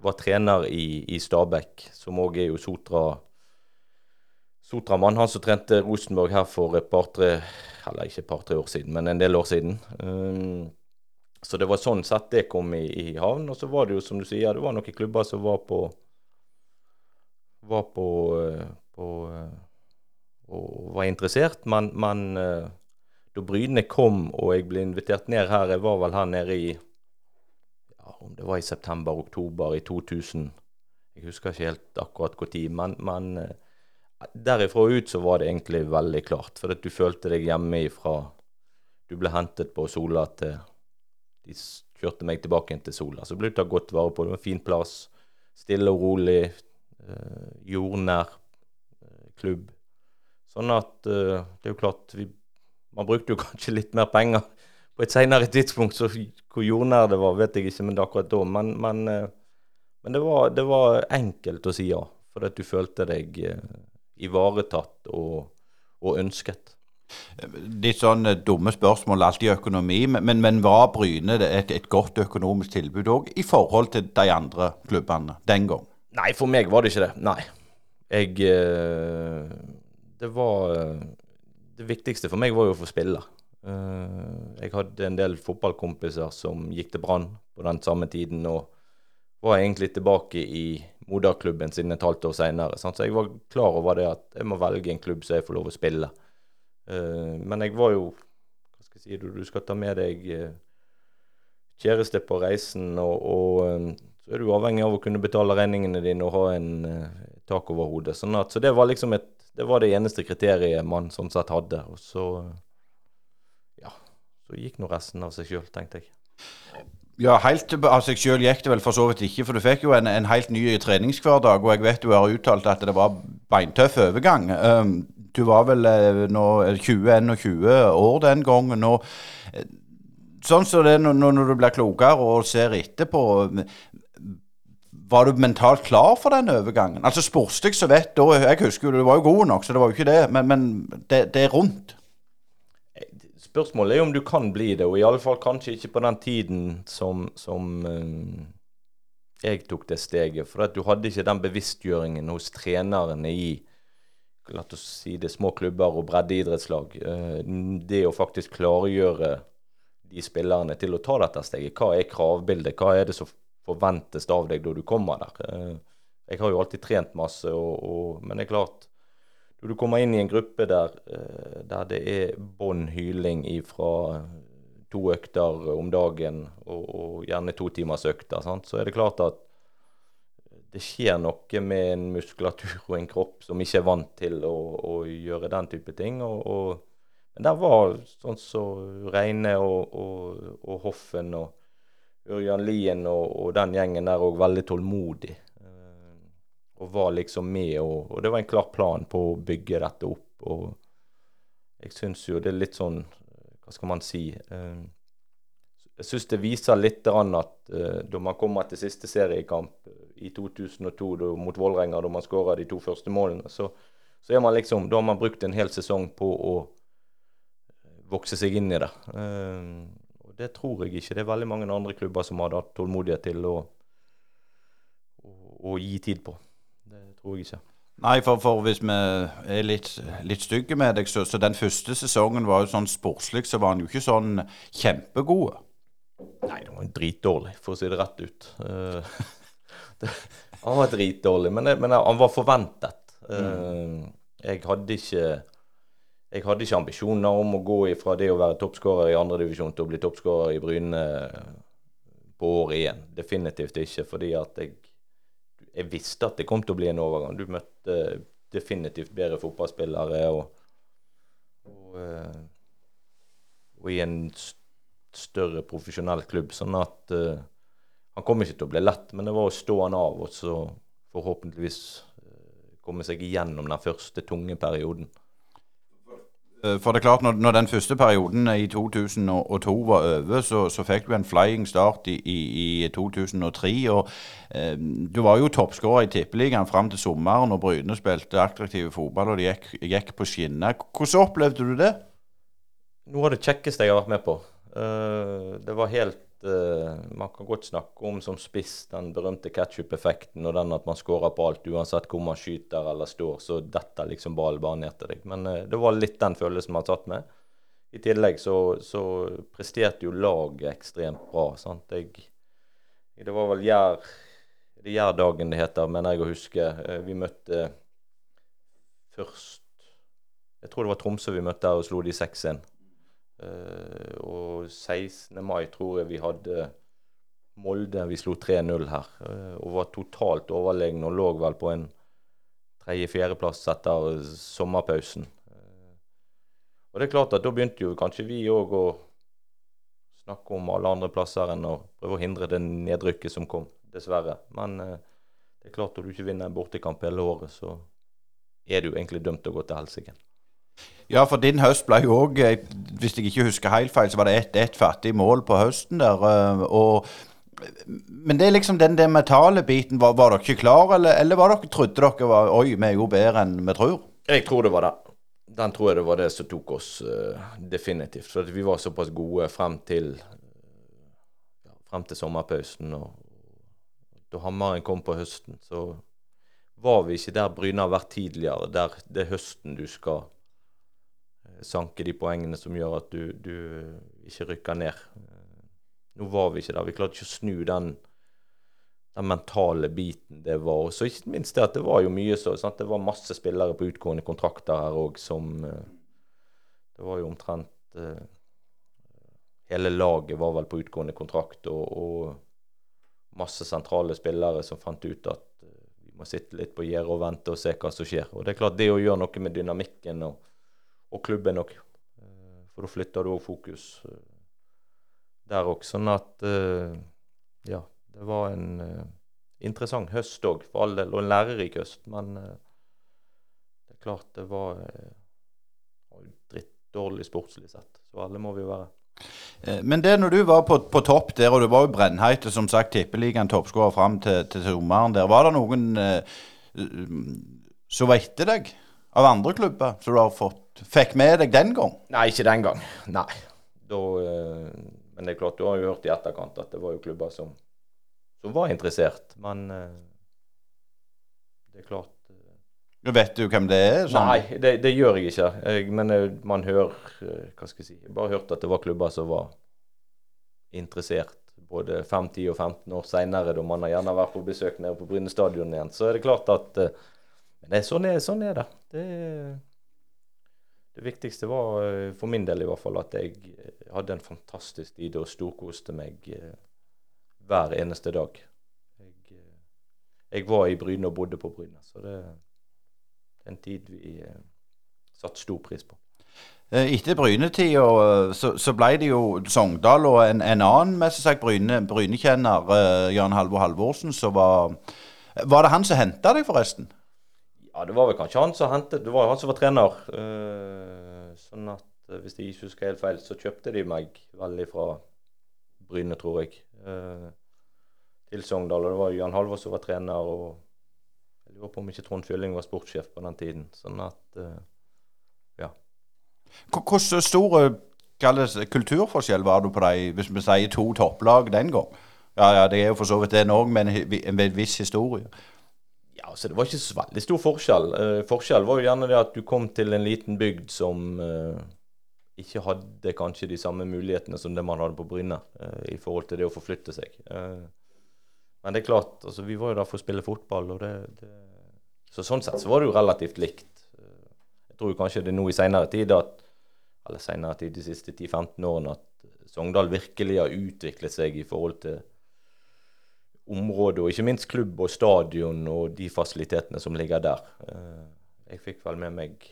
var trener i, i Stabæk, som òg er jo Sotra Sotramann, han som trente Rosenborg her for et par-tre Eller ikke et par-tre år siden, men en del år siden. Um, så det var sånn sett det kom i, i, havn. Og så var det jo, som du sier, det var noen klubber som var på Var på, uh, på og var interessert, men, men da Bryne kom og jeg ble invitert ned her, jeg var vel her nede i ja, om det var i september-oktober i 2000. Jeg husker ikke helt akkurat når, men, men Derifra ut så var det egentlig veldig klart, for at du følte deg hjemme ifra du ble hentet på Sola til De kjørte meg tilbake inn til Sola. Så ble du tatt godt vare på. Det var en fin plass. Stille og rolig. Eh, jordnær eh, klubb. Sånn at eh, det er jo klart vi, Man brukte jo kanskje litt mer penger på et senere tidspunkt, så hvor jordnær det var, vet jeg ikke, men det akkurat da. Men, men, eh, men det, var, det, var, enkelt å si ja, for at du følte deg eh, ivaretatt og, og ønsket. Litt sånn eh, dumme spørsmål alltid økonomi, men, men var Bryne et, et godt økonomisk tilbud òg i forhold til de andre klubbene den gang? Nei, for meg var det ikke det. Nei. Jeg Det var Det viktigste for meg var jo å få spille. Jeg hadde en del fotballkompiser som gikk til Brann på den samme tiden, og var egentlig tilbake i moderklubben sin et halvt år seinere. Så jeg var klar over det at jeg må velge en klubb så jeg får lov å spille. Uh, men jeg var jo Hva skal jeg si? Du, du skal ta med deg uh, kjæreste på reisen, og, og så er du avhengig av å kunne betale regningene dine og ha en tak over hodet. Sånn at, så det var liksom et Det var det eneste kriteriet man sånn sett hadde. Og så Ja. Så gikk nå resten av seg sjøl, tenkte jeg. Ja, helt av seg sjøl gikk det vel for så vidt ikke. For du fikk jo en, en helt ny treningshverdag. Og jeg vet du har uttalt at det var beintøff overgang. Um, du var vel uh, nå 20-21 år den gangen. Og, uh, sånn som så det når, når, du blir klokere og ser etterpå var du mentalt klar for den overgangen? Altså Sportslig så vet da Jeg husker jo du var jo god nok, så det var jo ikke det. Men, men det, det, er rundt. Spørsmålet er om du kan bli det, og i alle fall kanskje ikke på den tiden som, som uh, jeg tok det steget. For at du hadde ikke den bevisstgjøringen hos trenerne i la oss si det, små klubber og breddeidrettslag. Uh, det å faktisk klargjøre de spillerne til å ta dette steget. Hva er kravbildet? Hva er det som forventes av deg da du kommer der? Uh, jeg har jo alltid trent masse, og, og, men det er klart Når du kommer inn i en gruppe der, uh, der det er bånn hyling fra to økter om dagen, og, og gjerne to timers økter, sant? så er det klart at det skjer noe med en muskulatur og en kropp som ikke er vant til å, å gjøre den type ting. Og, og, men der var sånn som så Reine og, og, Hoffen og Ørjan Lien og, den gjengen der òg veldig tålmodig. Eh, og var liksom med, og, det var en klar plan på å bygge dette opp. Og jeg syns jo det er litt sånn Hva skal man si? Eh, jeg syns det viser litt at uh, da man kommer til siste seriekamp i 2002 da, mot Vålerenga, da man skåra de to første målene, så, så, er man liksom, da har man brukt en hel sesong på å eh, vokse seg inn i det. Det tror jeg ikke det er veldig mange andre klubber som hadde hatt tålmodighet til å, å, å, gi tid på. Det tror jeg ikke. Nei, for, for hvis vi er litt, litt stygge med deg, så, så den første sesongen var jo sånn sportslig, så var han jo ikke sånn kjempegod. Nei, det var dritdårlig, for å si det rett ut. [laughs] Uh, han var dritdårlig, men, men, han var forventet. Uh, jeg hadde ikke jeg hadde ikke ambisjoner om å gå fra det å være toppskårer i andredivisjon til å bli toppskårer i Bryne på året igjen. Definitivt ikke, fordi at jeg, jeg visste at det kom til å bli en overgang. Du møtte definitivt bedre fotballspillere, og, og, eh, og i en større profesjonell klubb. Sånn at uh, han kom ikke til å bli lett, men det var å stå han av og så forhåpentligvis komme seg igjennom den første tunge perioden. Eh, for det er klart, når, når den første perioden i 2002 var over, så, så fikk du en flying start i, i, i 2003. og eh, Du var jo toppskårer i Tippeligaen fram til sommeren, og Bryne spilte attraktiv fotball og de gikk, gikk på skinner. Hvordan opplevde du det? Noe av det kjekkeste jeg har vært med på. Uh, det var helt Man kan godt snakke om som spiss den berømte ketsjup-effekten og den at man skårer på alt uansett hvor man skyter eller står, så detter liksom ballen bare ned til deg. Men uh, det var litt den følelsen man satt med. I tillegg så, så presterte jo laget ekstremt bra. sant? Jeg, det var vel Gjær det Gjærdagen det heter, mener jeg å huske. Vi møtte først Jeg tror det var Tromsø vi møtte her og slo de 6-1. Uh, og 16. mai tror jeg vi hadde Molde. Vi slo 3-0 her uh, og var totalt overlegne og lå vel på en tredje-fjerdeplass etter sommerpausen. Uh, og det er klart at da begynte jo kanskje vi òg å snakke om alle andre plasser enn å prøve å hindre det nedrykket som kom, dessverre. Men det er klart at du ikke vinner en bortekamp hele året, så er du egentlig dømt til å gå til helsike. Ja, for din høst ble jo òg eh, Hvis jeg ikke husker helt feil, så var det ett et fattig mål på høsten der. Eh, og men det er liksom den, den mentale biten. Var, var, dere ikke klar, eller, eller var dere, trodde dere var Oi, vi er jo bedre enn vi tror? Jeg tror det var det. Den tror jeg det var det som tok oss uh, definitivt. For vi var såpass gode frem til ja, frem til sommerpausen. Og da hammeren kom på høsten, så var vi ikke der Bryne har vært tidligere. Der det er høsten du skal sanke de poengene som gjør at du, du ikke rykker ned. Nå var vi ikke der. Vi klarte ikke å snu den, den mentale biten det var. Og så ikke minst det at det var jo mye så sant? Det var masse spillere på utgående kontrakter her òg som eh, Det var jo omtrent uh, Hele laget var vel på utgående kontrakt, og, og masse sentrale spillere som fant ut at vi må sitte litt på gjerdet og vente og se hva som skjer. Og det er klart, det å gjøre noe med dynamikken og og klubben òg. Eh, for da flytter du òg fokus eh, der òg. Sånn at eh, ja, det var en interessant høst òg, for all del, og en lærerik høst. Men det er klart det var drittdårlig sportslig sett. Så alle må vi jo være. Men det når du var på, på topp der, og du var jo brennheit, som sagt tippeligaen toppskårer fram til, til sommeren der, var det noen eh, som var etter deg av andre klubber, som du har fått, fikk med deg den gang? Nei, ikke den gang. Nei. Da, eh, men det er klart, du har jo hørt i etterkant at det var jo klubber som, som var interessert. Men eh, det er klart eh, Vet du hvem det er? sånn? Nei, det, det gjør jeg ikke. Jeg, men man hører Hva skal jeg si Jeg bare hørte at det var klubber som var interessert både 5, 10 og 15 år seinere, da man har gjerne vært på besøk nede på Bryne stadion igjen. Så er det klart at det, er sånn, er, sånn er det. det. Det viktigste var eh, for min del i hvert fall at jeg eh, hadde en fantastisk tid og storkoste meg eh, hver eneste dag. Jeg, jeg var i Bryne og bodde på Bryne, så det er en tid vi satte stor pris på. Etter Bryne-tida så, så ble det jo Sogndal og en, en annen mest sagt Bryne, Bryne-kjenner, Jan Halvor Halvorsen, som var Var det han som henta deg, forresten? Ja, det var vel kanskje han som hentet Det var jo han som var trener. eh, sånn at eh, hvis jeg ikke husker helt feil, så kjøpte de meg veldig fra Bryne, tror jeg. eh, til Sogndal. Og det var Jan Halvor som var trener, og jeg lurer på om ikke Trond Fylling var sportssjef på den tiden. Sånn at Ja. Hvor stor kulturforskjell var det på de, hvis vi sier to topplag den gang? Ja, ja, det er jo for så vidt det òg, men med en viss historie. Ja, altså Det var ikke så veldig stor forskjell. Eh, forskjell var jo gjerne det at du kom til en liten bygd som eh, ikke hadde kanskje de samme mulighetene som det man hadde på Bryne eh, i forhold til det å forflytte seg. Eh, men det er klart, altså vi var jo der for å spille fotball, og det, det Så sånn sett så var det jo relativt likt. Eh, jeg tror kanskje det er nå i seinere tid at eller senere tid, de siste 10-15 årene, at Sogndal virkelig har utviklet seg i forhold til området, og ikke minst klubb og stadion og de fasilitetene som ligger der. Eh, Jeg fikk vel med meg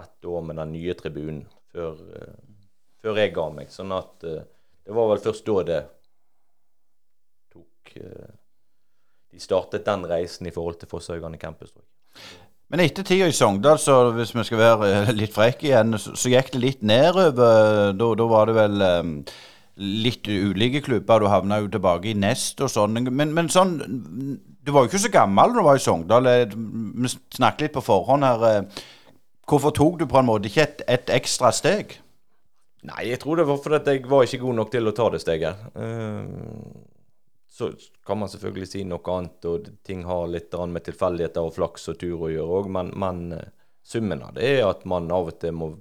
ett år med den nye tribunen før, eh, før jeg ga meg. Sånn at eh, det var vel først da det tok De startet den reisen i forhold til Fosshaugane campus. Men etter tida i Sogndal, så hvis vi skal være litt frekke igjen, så, gikk det litt nedover. Da, da var det vel litt ulike klubber. Du havna jo tilbake i Nest og sånn. Men, men sånn Du var jo ikke så gammel da du var i Sogndal. Eh, Vi snakket litt på forhånd her. eh, Hvorfor tok du på en måte ikke et, et ekstra steg? Nei, jeg tror det var fordi jeg var ikke god nok til å ta det steget. Eh, Så kan man selvfølgelig si noe annet, og ting har litt med tilfeldigheter og flaks og tur å gjøre òg, men, men summen av det er at man av og til må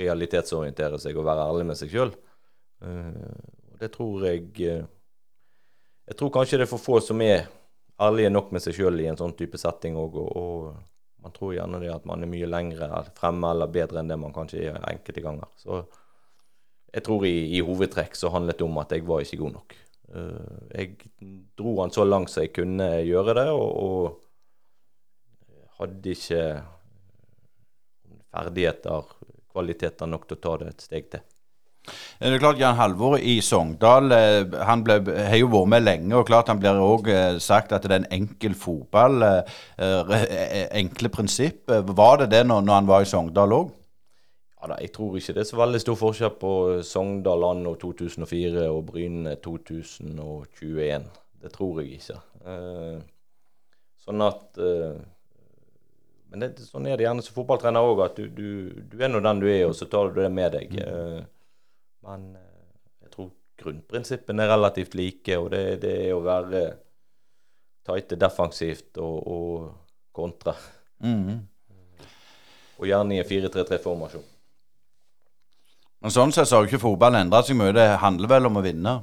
realitetsorientere seg og være ærlig med seg sjøl. Det tror jeg eh, Jeg tror kanskje det er for få som er ærlige nok med seg sjøl i en sånn type setting òg, og, og man tror gjerne det at man er mye lengre fremme eller bedre enn det man kanskje er enkelte ganger. Så jeg tror i, i hovedtrekk så handlet det om at jeg var ikke god nok. Eh, jeg dro han så langt som jeg kunne gjøre det, og, og hadde ikke ferdigheter, kvaliteter nok til å ta det et steg til. Det er klart Jan Halvor i Sogndal eh, han ble, har jo vært med lenge, og klart han blir òg sagt at det er en enkel fotball. eh, eh, Enkle prinsipp. Eh, Var det det når, når han var i Sogndal òg? Ja, da, jeg tror ikke det er så veldig stor forskjell på Sogndal anno 2004 og Bryne 2021. Det tror jeg ikke. Eh, sånn at eh, Men det, sånn er det gjerne som fotballtrener òg, at du, du, du er nå den du er, og så tar du det med deg. Eh, men eh, jeg tror grunnprinsippene er relativt like, og det, det er å være tighte defensivt og, og kontre. Mm. Og gjerne i en 4-3-3-formasjon. Men sånn sett så har jo ikke fotballen endret seg mye. Det handler vel om å vinne.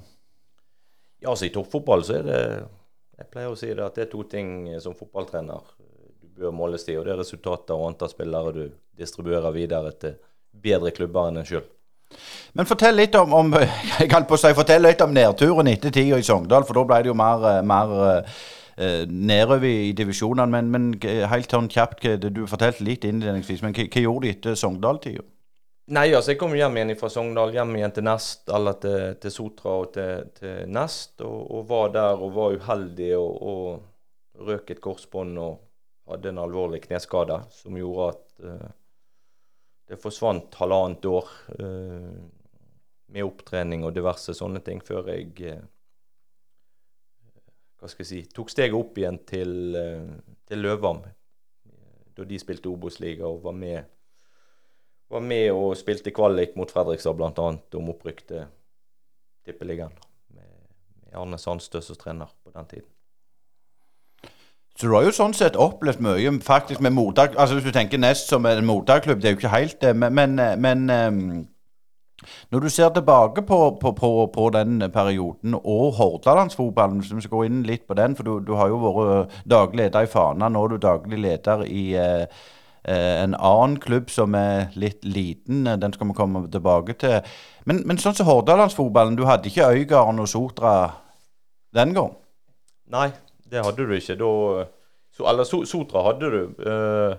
Ja, altså I toppfotball så er det Jeg pleier å si det at det er to ting som fotballtrener du bør måles til. og Det er resultater og antall spillere du distribuerer videre til bedre klubber enn en sjøl. Men fortell litt om, om [laughs] jeg holdt på å si, fortell litt om nedturen etter tida i Sogndal, for da ble det jo mer, eh, mer eh, nedover i divisjonene. Men, men eh, helt sånn kjapt, du fortalte litt innledningsvis, men hva, hva gjorde du etter Sogndal-tida? Nei, altså jeg kom hjem igjen fra Sogndal, hjem igjen til Nest, eller til, til Sotra og til, til Nest, og, og var der og var uheldig og, og røk et korsbånd og hadde en alvorlig kneskade som gjorde at eh, det forsvant halvannet år. eh, med opptrening og diverse sånne ting før jeg eh, hva skal jeg si, tok steget opp igjen til, eh, til Løvam. Da de spilte Obos-liga og var med, var med og spilte kvalik mot Fredrikstad bl.a. om opprykk til Tippeligaen. Med, med Arne Sandstø som trener på den tiden. Så du har jo sånn sett opplevd mye faktisk med motak... Altså Hvis du tenker Nest som en mottakerklubb, det er jo ikke helt det, men, men, men um, når du ser tilbake på, på, på, på den perioden og Hordalandsfotballen, hvis vi skal gå inn litt på den, for du, du har jo vært daglig leder i Fana, nå er du daglig leder i eh, en annen klubb som er litt liten. Den skal vi komme tilbake til. Men, men sånn som Hordalandsfotballen, du hadde ikke Øygarden og Sotra den gang? Nei, det hadde du ikke. Da, so, eller so, Sotra hadde du. Uh,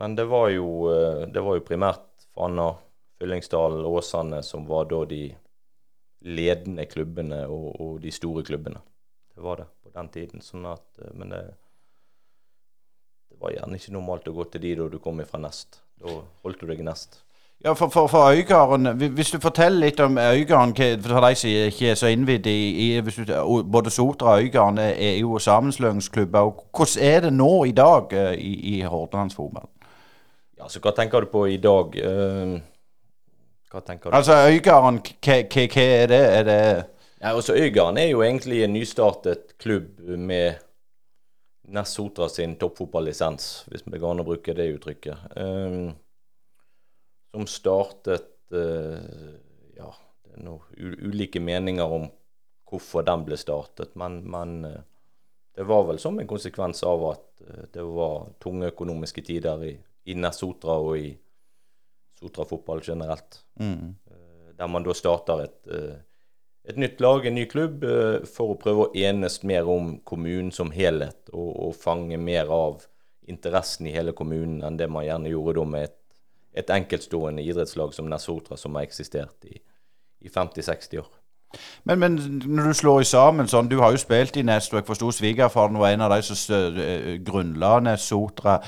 men det var jo, uh, det var jo primært Fana, Fyllingsdalen, Åsane som var da de ledende klubbene og, og, de store klubbene. Det var det på den tiden. Sånn at, men det, det var gjerne ikke normalt å gå til de da du kom fra Nest. Da holdt du deg nest. Ja, for, for, for Øygarden, Hvis du forteller litt om Øygarden, for de som ikke er så innvidd i, i Både Sotra og Øygarden er jo sammenslåingsklubber. Hvordan er det nå i dag eh, i, i Hordalandsfotballen? Ja, altså, hva tenker du på i dag? Uh, hva tenker du? Altså Øygarden, hva, er det? Er det ja, altså Øygarden er jo egentlig en nystartet klubb med Nest Sotra sin toppfotballisens, hvis det går an å bruke det uttrykket. Um, som startet uh, Ja, det er noen ulike meninger om hvorfor den ble startet, men, men uh, det var vel som en konsekvens av at uh, det var tunge økonomiske tider i, i Nessotra og i Sotra-fotball generelt. Mm. der man da starter et, et nytt lag, en ny klubb, for å prøve å enes mer om kommunen som helhet, og, og fange mer av interessen i hele kommunen enn det man gjerne gjorde da med et et enkeltstående idrettslag som Nesotra, som har eksistert i, i 50-60 år. Men, men, når du slår i sammen sånn Du har jo spilt i Nest, og jeg forsto svigerfaren var en av de som uh, grunnla Nesotra.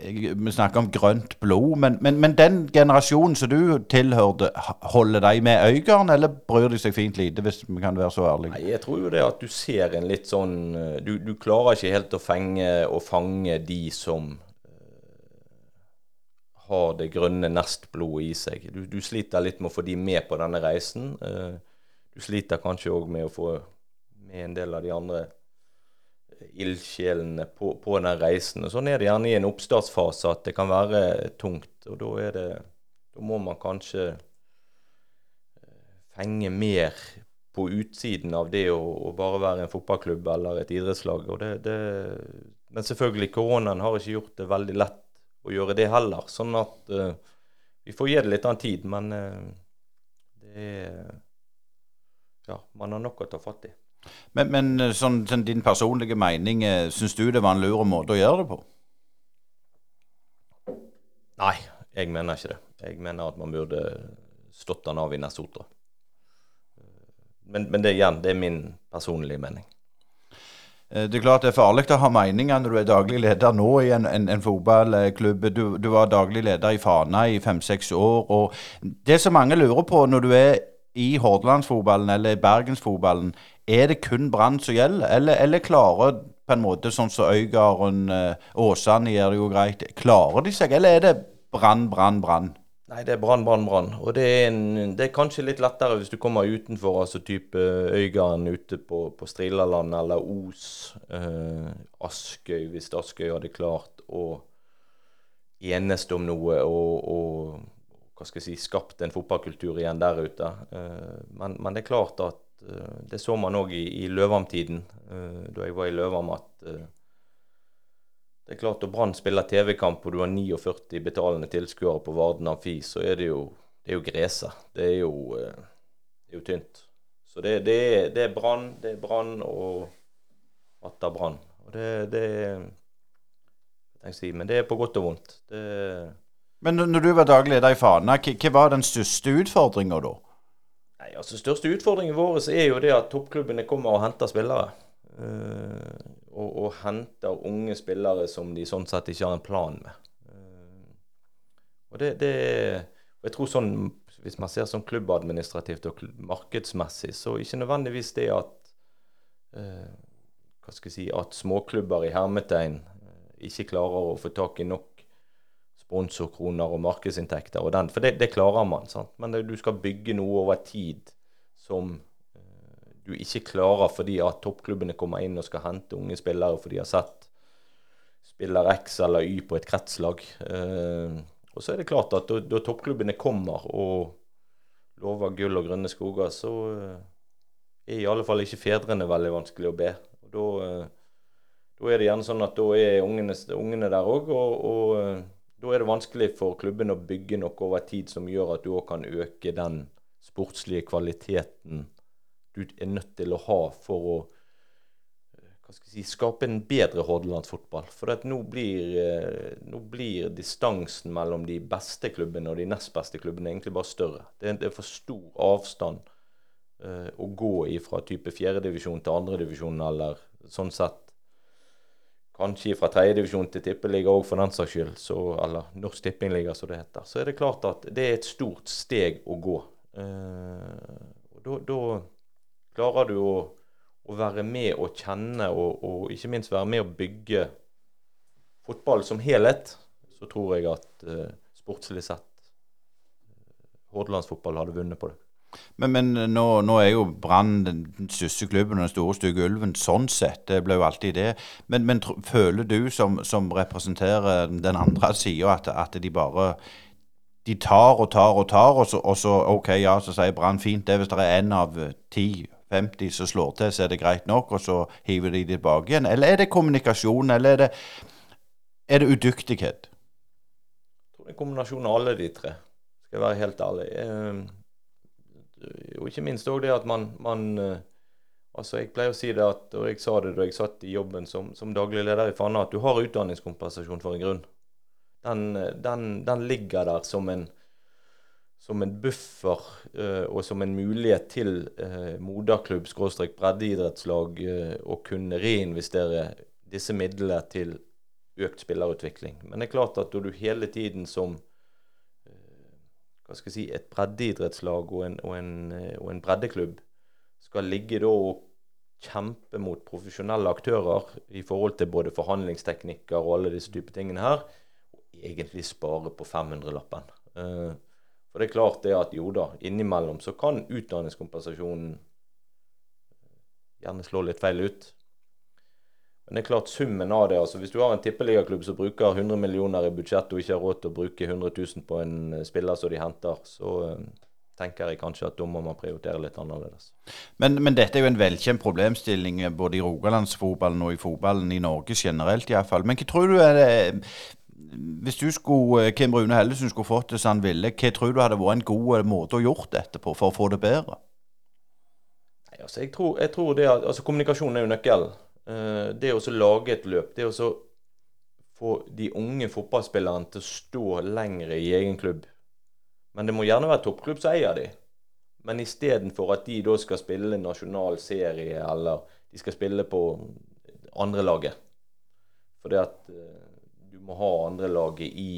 Vi snakker om grønt blod, men, men, men, den generasjonen som du tilhørte, holder de med Øygarden, eller bryr de seg fint lite, hvis vi kan være så ærlige? Nei, Jeg tror jo det at du ser en litt sånn Du, du klarer ikke helt å fenge å fange de som har det grønne nestblodet i seg. Du, du, sliter litt med å få de med på denne reisen. Uh, du sliter kanskje òg med å få med en del av de andre ildsjelene på, på, den reisen. Og Sånn er det gjerne i en oppstartsfase at det kan være tungt. Og da, er det, da må man kanskje eh, fenge mer på utsiden av det å, å, bare være en fotballklubb eller et idrettslag. Det, det, men selvfølgelig, koronaen har ikke gjort det veldig lett å gjøre det heller. Sånn at uh, vi får gi det litt annen tid, men uh, det er Ja, man har nok å ta fatt i. Men, men eh, sånn, sånn, din personlige mening, syns du det var en lur måte å gjøre det på? Nei, jeg mener ikke det. Jeg mener at man burde stått den av i Nessotra. Men, men det, igjen, det er min personlige mening. Eh, det er klart det er farlig å ha meninger når du er daglig leder nå i en, en, en fotballklubb. Du, du, var daglig leder i Fana i fem-seks år. og Det som mange lurer på når du er i Hordalandsfotballen eller i Bergensfotballen, er det kun Brann som gjelder? Eller, eller, klarer på en måte sånn som Øygarden, eh, Åsane gjør det jo greit, klarer de seg? Eller er det Brann, Brann, Brann? Nei, det er brann, brann, brann. Og det er, en, det er, kanskje litt lettere hvis du kommer utenfor, altså type Øygarden ute på, på Strilaland eller Os. Eh, Askøy, hvis Askøy hadde klart å enes om noe og, og hva skal jeg si, skapt en fotballkultur igjen der ute. Eh, men, men, det er klart at eh, det så man òg i, i Løvam-tiden, eh, da jeg var i Løvam, at eh, det er klart, Når Brann spiller TV-kamp og du har 49 betalende tilskuere på Varden Amfi, så er det jo, det er jo gresset. Det er jo, eh, det er jo tynt. Så det, det, det er Brann, det er Brann og atter Brann. Og det, det jeg si, Men det er på godt og vondt. Det, men når du var daglig leder i Fana, hva var den største utfordringa da? Nei, altså Største utfordringen vår er jo det at toppklubbene kommer og henter spillere. Uh, og, og, henter unge spillere som de sånn sett ikke har en plan med. Eh, og det, det Jeg tror sånn, Hvis man ser sånn klubbadministrativt og markedsmessig, så ikke nødvendigvis det at eh, hva skal jeg si, at småklubber i hermetegn eh, ikke klarer å få tak i nok sponsorkroner og markedsinntekter. Og den, for det, det, klarer man. sant? Men det, du skal bygge noe over tid som du ikke klarer fordi at toppklubbene kommer inn og skal hente unge spillere for de har sett spiller X eller Y på et kretslag. Eh, og så er det klart at da, da toppklubbene kommer og lover gull og grønne skoger, så eh, er i alle fall ikke fedrene veldig vanskelig å be. Og da, eh, da er det gjerne sånn at da er ungene, ungene der òg, og, og, eh, da er det vanskelig for klubben å bygge noe over tid som gjør at du òg kan øke den sportslige kvaliteten du er nødt til å ha for å si, skape en bedre Hordalandsfotball. For nå blir, eh, nå, blir, distansen mellom de beste klubbene og de nest beste klubbene egentlig bare større. Det er, det er for stor avstand uh, å gå fra type fjerdedivisjon til andredivisjon, eller sånn sett kanskje fra tredjedivisjon til tippeliga òg, for den saks skyld, så, eller Norsk Tippingliga, som det heter. Så er det klart at det er et stort steg å gå. Eh, og da klarer du å å være med og kjenne og, og, ikke minst være med å bygge fotball som helhet, så tror jeg at uh, sportslig sett uh, Hordalandsfotball hadde vunnet på det. Men, men nå, nå, er jo Brann den største klubben og den store, stygge ulven. Sånn sett. Det ble jo alltid det. Men, men føler du, som, som, representerer den andre sida, at, at, de bare de tar og tar og tar, og så, og så OK, ja, så sier Brann fint det hvis det er én av ti 50 som slår til, så er det greit nok, og så hiver de tilbake igjen? Eller er det kommunikasjon, eller er det, er det udyktighet? Jeg tror det er en kombinasjon av alle de tre, skal jeg være helt ærlig. Eh, og ikke minst òg det at man, man eh, Altså, Jeg pleier å si det at, og jeg sa det da jeg satt i jobben som, som daglig leder i Fana, at du har utdanningskompensasjon for en grunn. Den, den, den ligger der som en, som en buffer uh, og som en mulighet til uh, moderklubb, skråstrek breddeidrettslag, uh, å kunne reinvestere disse midlene til økt spillerutvikling. Men det er klart at når du hele tiden som hva skal jeg si, et breddeidrettslag og en, og, en, og en breddeklubb skal ligge da og kjempe mot profesjonelle aktører i forhold til både forhandlingsteknikker og alle disse typer tingene her, og egentlig spare på 500-lappen. Uh, for det er klart det at jo da, innimellom så kan utdanningskompensasjonen gjerne slå litt feil ut. Men det er klart summen av det. altså Hvis du har en tippeligaklubb som bruker 100 millioner i budsjett og ikke har råd til å bruke 100 000 på en eh, spiller som de henter, så uh, tenker jeg kanskje at da må man prioritere litt annerledes. Men, men dette er jo en velkjent problemstilling eh, både i rogalandsfotballen og i fotballen i Norge generelt iallfall. Men hva tror du er det hvis du skulle, eh, Kim Rune Hellesen skulle fått det som han ville, hva tror du hadde vært en god eh, måte å gjort dette på for å få det bedre? Nei, altså, jeg, tror, jeg tror det altså Kommunikasjon er jo nøkkelen. Uh, det å lage et løp, det å få de unge fotballspillerne til å stå lenger i egen klubb. Men det må gjerne være toppklubb som eier de. Men istedenfor at de da skal spille nasjonal serie, eller de skal spille på andre laget. Fordi at må ha andre laget i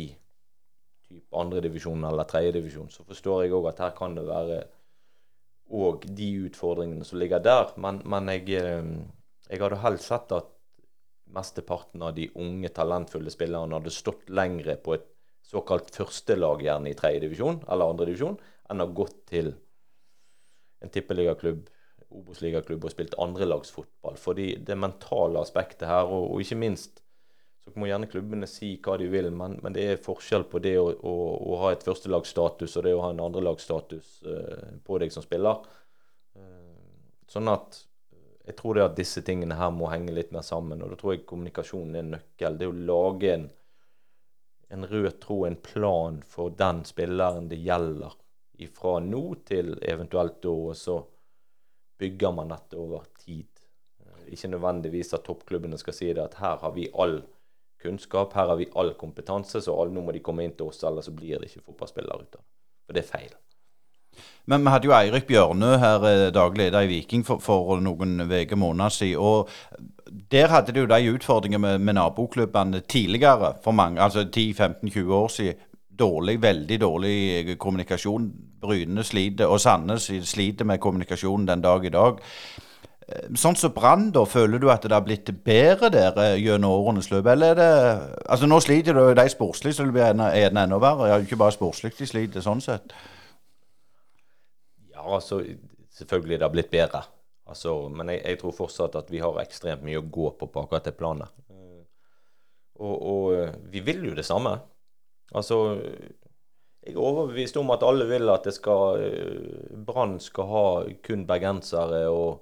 typ andredivisjon eller tredjedivisjon, så forstår jeg òg at her kan det være òg de utfordringene som ligger der. Men, men jeg, eh, jeg, hadde helst sett at mesteparten av de unge, talentfulle spillerne hadde stått lengre på et såkalt førstelag, gjerne i tredjedivisjon eller andredivisjon, enn å gått til en tippeligaklubb Obos-ligaklubb og spilt andrelagsfotball. Fordi det mentale aspektet her, og, og ikke minst så må gjerne klubbene si hva de vil, men, men det er forskjell på det å, å, å ha et førstelagsstatus og det å ha en andrelagsstatus uh, på deg som spiller. Uh, sånn at eh, jeg tror det at disse tingene her må henge litt mer sammen. Og da tror jeg kommunikasjonen er en nøkkel. Det å lage en, en rød tråd, en plan for den spilleren det gjelder fra nå til eventuelt da, og så bygger man dette over tid. Ikke nødvendigvis at toppklubbene skal si det at her har vi all kunnskap, her har vi all kompetanse, så nå må de komme inn til oss, ellers så blir det ikke fotballspillere ut av det. Er feil. Men vi hadde jo Eirik Bjørnø her, eh, daglig leder i Viking, for, for noen uker måneder siden. Og der hadde du jo de utfordringene med, med naboklubbene tidligere, for mange, altså 10-15-20 år siden. dårlig, veldig dårlig kommunikasjon. Bryne sliter, og Sandnes sliter med kommunikasjonen den dag i dag. Eh, Sånn som Brann, da, føler du at det har blitt bedre der eh, gjennom årenes løp? Eller er det Altså, nå sliter jo de sportslig, så det blir enda, enda, enda verre. Ja, ikke bare sportslig de sliter, sånn sett. Ja, altså Selvfølgelig det har blitt bedre. Altså, men jeg, jeg, tror fortsatt at vi har ekstremt mye å gå på på akkurat det planet. Eh, Og, og vi vil jo det samme. Altså Jeg er overbevist om at alle vil at det skal Brann skal ha kun bergensere og,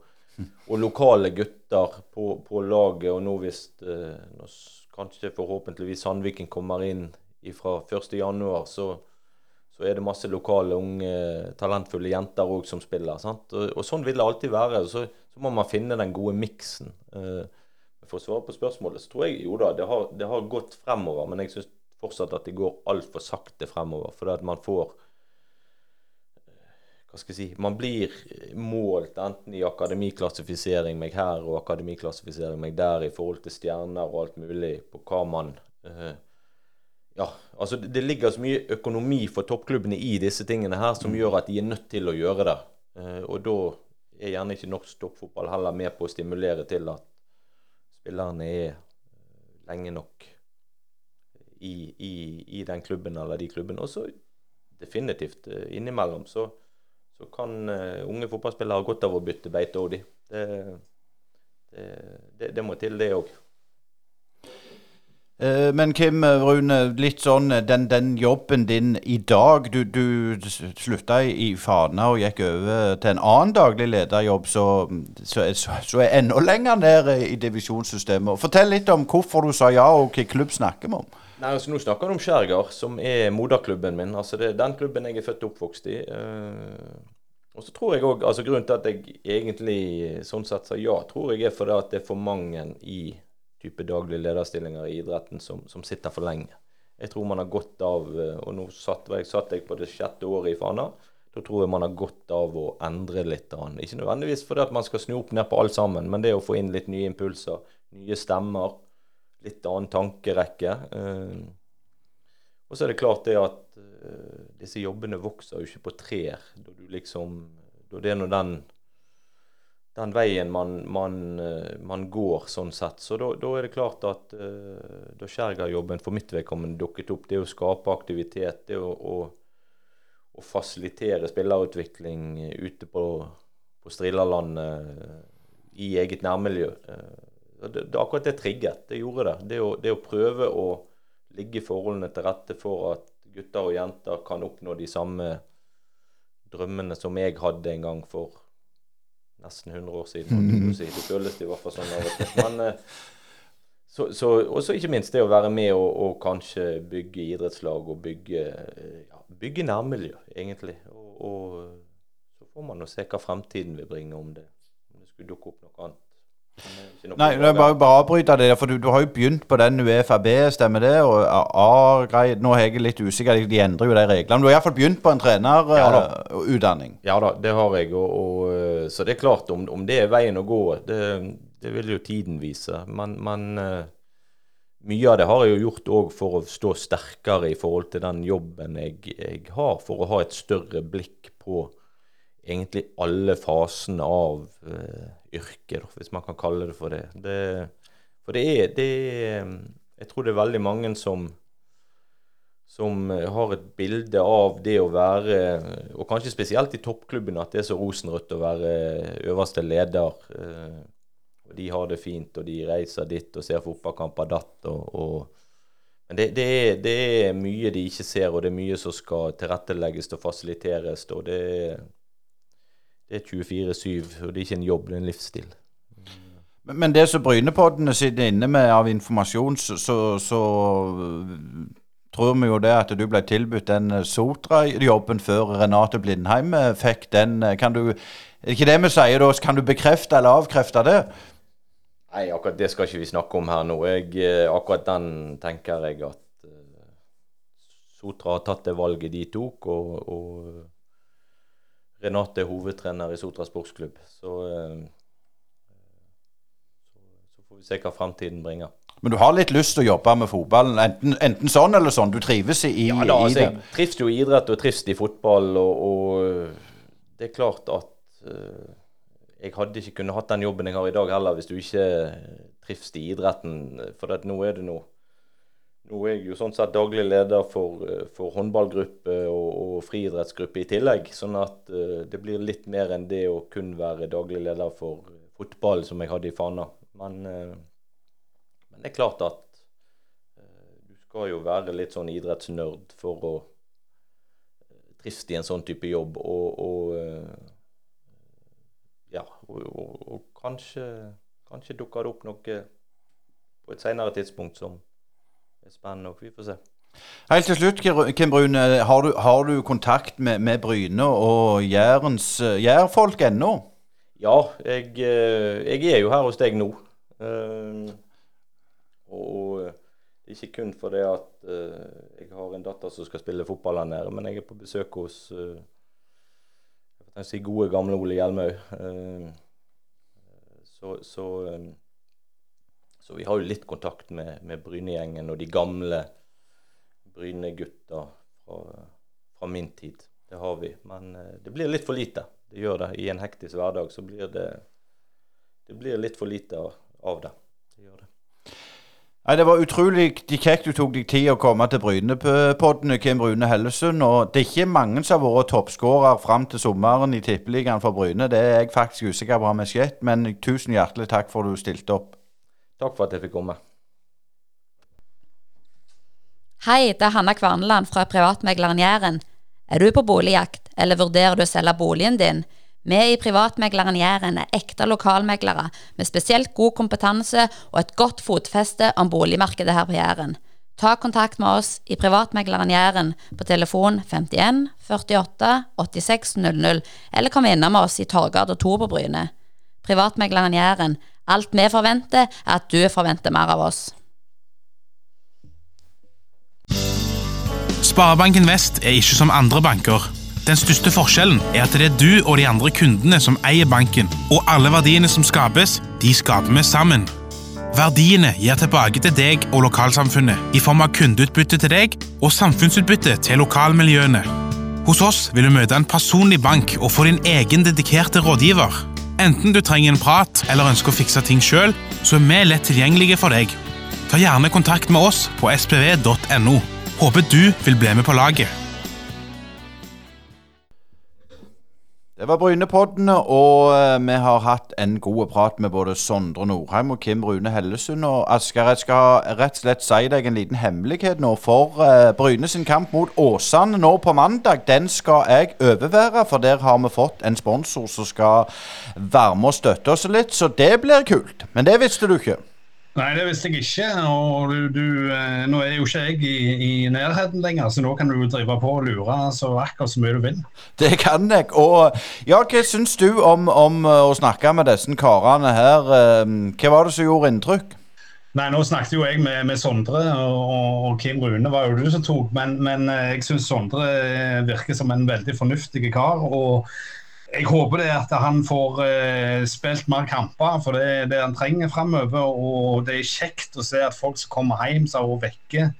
og lokale gutter på, på laget. Og nå hvis eh, kanskje forhåpentligvis Sandviken kommer inn fra 1.1., så så er det masse lokale, unge, talentfulle jenter òg som spiller. Og, og sånn vil det alltid være. Så, så må man finne den gode miksen. Eh, for å svare på spørsmålet, så tror jeg jo da, det har, det har gått fremover. Men jeg syns fortsatt at det går altfor sakte fremover. For at man får Hva skal jeg si Man blir målt enten i akademiklassifisering meg her og akademiklassifisering meg der i forhold til stjerner og alt mulig på hva man uh, ja, altså det, ligger så mye økonomi for toppklubbene i disse tingene her som gjør at de er nødt til å gjøre det. Uh, og da er gjerne ikke norsk toppfotball heller med på å stimulere til at spillerne er eh, lenge nok i, i, i den klubben eller de klubbene. Og så definitivt innimellom så, så kan eh, unge fotballspillere ha godt av å bytte beite òg, de. Det, det, det, det må til, det òg. Eh, Men Kim Rune, litt sånn eh, den, den jobben din i dag Du, du slutta i, Fana og gikk over til en annen daglig lederjobb, så, så, så er enda lenger ned i divisjonssystemet. Fortell litt om hvorfor du sa ja, og hvilken klubb snakker vi om. Nei, altså Nå snakker du om Skjærgard, som er moderklubben min. Altså Det er den klubben jeg er født og oppvokst i. Eh, og så tror jeg også, altså Grunnen til at jeg egentlig sånn sett sa ja, tror jeg er fordi at det er for mange i type daglige lederstillinger i idretten som, som sitter for lenge. Jeg tror man har godt av eh, Og nå satt jeg, satt jeg på det sjette året i Fana. Da tror jeg man har godt av å endre litt. Ikke nødvendigvis fordi at man skal snu opp ned på alt sammen, men det å få inn litt nye impulser, nye stemmer, litt annen tankerekke. Eh, og så er det klart det at eh, disse jobbene vokser jo ikke på trær. Da du liksom Da det er nå den den veien man, man, eh, man går, sånn sett. Så da, da er det klart at da Skjærgard-jobben for mitt vedkommende dukket opp, det å skape aktivitet, det å, å, å fasilitere spillerutvikling ute på, på Strillalandet i eget nærmiljø. Det, akkurat det trigget. Det gjorde det. Det å, det å prøve å ligge forholdene til rette for at gutter og jenter kan oppnå de samme drømmene som jeg hadde en gang for nesten 100 år siden. Si. Det føles det i hvert fall sånn og. Eh, så, så, også ikke minst det å være med og, og kanskje bygge idrettslag og bygge, eh, ja, bygge nærmiljø, egentlig. Og, og så får man jo se hva fremtiden vil bringe om det. Om det skulle dukke opp noe annet. Nei, det er bare, bare avbryte det, for du, du har jo begynt på den UFAB, stemmer det? Og A-greie Nå er jeg litt usikker, de endrer jo de reglene. Men du har iallfall begynt på en Ja trenerutdanning. Ja da, det har jeg. Og, og, eh, så det er klart, om, om det er veien å gå, det, det vil jo tiden vise. Men, men eh, mye av det har jeg jo gjort òg for å stå sterkere i forhold til den jobben jeg, jeg har, for å ha et større blikk på egentlig alle fasene av uh, yrket, hvis man kan kalle det for det. det for det er, det Jeg tror det er veldig mange som som eh, har et bilde av det å være, og kanskje spesielt i toppklubbene, at det er så rosenrødt å være øverste leder. eh, Og de har det fint, og de reiser dit og ser fotballkamper datt. Og, og, men det, det, er, det er mye de ikke ser, og det er mye som skal tilrettelegges og fasiliteres. Og det, er- det er 24-7, og det er ikke en jobb, det er en livsstil. Men det som Brynepoddene sitter inne med av informasjon, så, så, så tror vi jo det at du ble tilbudt den eh, Sotra-jobben før Renate Blindheim eh, fikk den. Kan du ikke det vi sier da? Kan du bekrefte eller avkrefte det? Nei, akkurat det skal ikke vi snakke om her nå. Jeg, akkurat den tenker jeg at Sotra har tatt det valget de tok, og, og Renate er hovedtrener i Sotra sportsklubb. Så, eh, så, så får vi se hva fremtiden bringer. Men du har litt lyst til å jobbe med fotballen, enten, enten sånn eller sånn. Du trives i, Ja da, i altså, det. jeg trives jo i idrett og trives i fotball, og, og det er klart at uh, jeg hadde ikke kunnet hatt den jobben jeg har i dag heller, hvis du ikke trives i idretten. For nå er det noe Nå er jeg jo sånn sett daglig leder for, eh, for håndballgruppe og, og friidrettsgruppe i tillegg. Sånn at uh, det blir litt mer enn det å kun være daglig leder for fotball, som jeg hadde i Fana. Men, uh, men det er klart at uh, du skal jo være litt sånn idrettsnerd for å eh, trives i en sånn type jobb. Og, og eh, ja, og kanskje, kanskje dukker det opp noe på et senere tidspunkt som er spennende. nok. Vi får se. Helt til slutt, Kim Brune. Har du, har du kontakt med, med Bryne og Jærens eh, Jærfolk ennå? Ja, jeg, eh, jeg er jo her hos deg nå. Eh, og det er ikke kun fordi at jeg har en datter som skal spille fotball her nede, men jeg er på besøk hos jeg si gode, gamle Ole Hjelmøy. Eh, så, så, så vi har jo litt kontakt med, med Bryne-gjengen og de gamle Bryne-gutta fra, fra min tid. Det har vi. Men eh, det blir litt for lite. Det gjør det. I en hektisk hverdag så blir det Det blir litt for lite av, det. Det gjør det. Nei, Det var utrolig kjekt du tok deg tid å komme til Brynepodden, Kim Brune Hellesund. og Det er ikke mange som har vært toppskårer fram til sommeren i Tippeligaen for Bryne. Det er jeg faktisk usikker på om har skjedd, men tusen hjertelig takk for at du stilte opp. Takk for at jeg fikk komme. Hei, det er Hanna Kvarneland fra privatmegleren Jæren. Er du på boligjakt, eller vurderer du å selge boligen din? Vi i Privatmegleren Jæren er ekte lokalmeglere med spesielt god kompetanse og et godt fotfeste om boligmarkedet her på Jæren. Ta kontakt med oss i Privatmegleren Jæren på telefon 51 48 86 00, eller kom innom oss i Torgata 2 på Bryne. Privatmegleren Jæren. Alt vi forventer, er at du forventer mer av oss. Sparebanken Vest er ikke som andre banker. Den største forskjellen er at det er du og de andre kundene som eier banken, og alle verdiene som skapes, de skaper vi sammen. Verdiene gir tilbake til deg og lokalsamfunnet i form av kundeutbytte til deg og samfunnsutbytte til lokalmiljøene. Hos oss vil du møte en personlig bank og få din egen dedikerte rådgiver. Enten du trenger en prat eller ønsker å fikse ting sjøl, så er vi lett tilgjengelige for deg. Ta gjerne kontakt med oss på spv.no. Håper du vil bli med på laget. Det var Brynepoddene, og eh, vi har hatt en god prat med både Sondre Nordheim og Kim Rune Hellesund. Og Asker, jeg skal rett og slett si deg en liten hemmelighet nå. For eh, Bryne sin kamp mot Åsane nå på mandag, den skal jeg overvære. For der har vi fått en sponsor som skal være med og støtte oss litt, så det blir kult. Men det visste du ikke. Nei, det visste jeg ikke. Og du, du, eh, nå er jo ikke jeg i, i nærheten lenger, så nå kan du drive på og lure så akkurat så mye du vil. Det kan jeg. Og ja, hva syns du om, om eh, å snakke med disse karene her? Eh, Hva var det som gjorde inntrykk? Nei, nå snakket jo jeg med, med Sondre, og, og Kim Rune var jo du som tok, men, men jeg syns Sondre virker som en veldig fornuftig kar. og jeg håper det at han får eh, spilt mer kamper, for det er det han trenger framover. Og det er kjekt å se at folk som kommer hjem seg og vekker,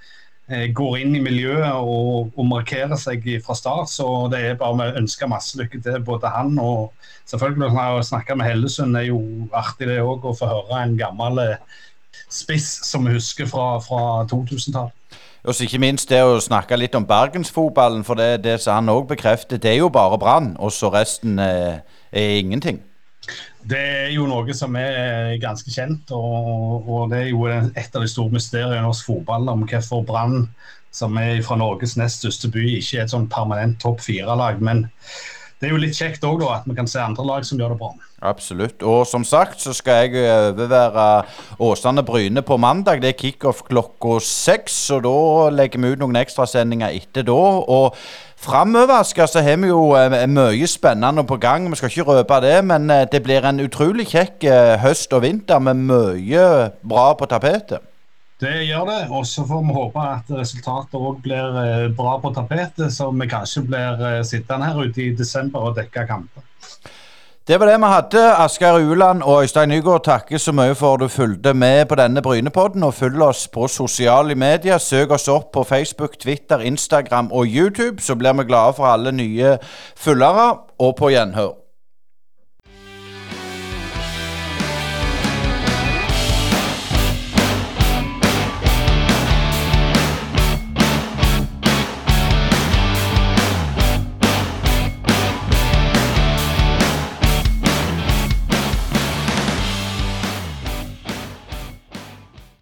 eh, går inn i miljøet og, og markerer seg fra start. Så det er bare å ønske masse lykke til både han og selvfølgelig å snakke med Hellesund er jo artig det òg, å få høre en gammel eh, spiss som vi husker fra, fra 2000-tallet. Og så ikke minst det å snakke litt om bergensfotballen, for det, det som han òg bekrefter, det er jo bare Brann, og så resten er, er ingenting. Det er jo noe som er ganske kjent, og, og det er jo et av de store mysteriene i norsk fotball om hvorfor Brann, som er fra Norges nest største by, ikke er et sånn permanent topp fire-lag. Men det er jo litt kjekt òg, at vi kan se andre lag som gjør det bra. Absolutt. Og som sagt så skal jeg overvære Åsane Bryne på mandag. Det er kickoff klokka seks, og da legger vi ut noen ekstrasendinger etter da. Og framover så har vi jo eh, mye spennende på gang. Vi skal ikke røpe det, men eh, det blir en utrolig kjekk eh, høst og vinter med mye bra på tapetet. Det gjør det, og så får vi håpe at resultatet òg blir eh, bra på tapetet, så vi kanskje blir eh, sittende her ute i desember og dekke kamper. Det var det vi hadde. Asgeir Uland og Øystein Nygaard takker så mye for at du fulgte med på denne Brynepodden. Og følg oss på sosiale medier. Søk oss opp på Facebook, Twitter, Instagram og YouTube, så blir vi glade for alle nye følgere. Og på gjenhør.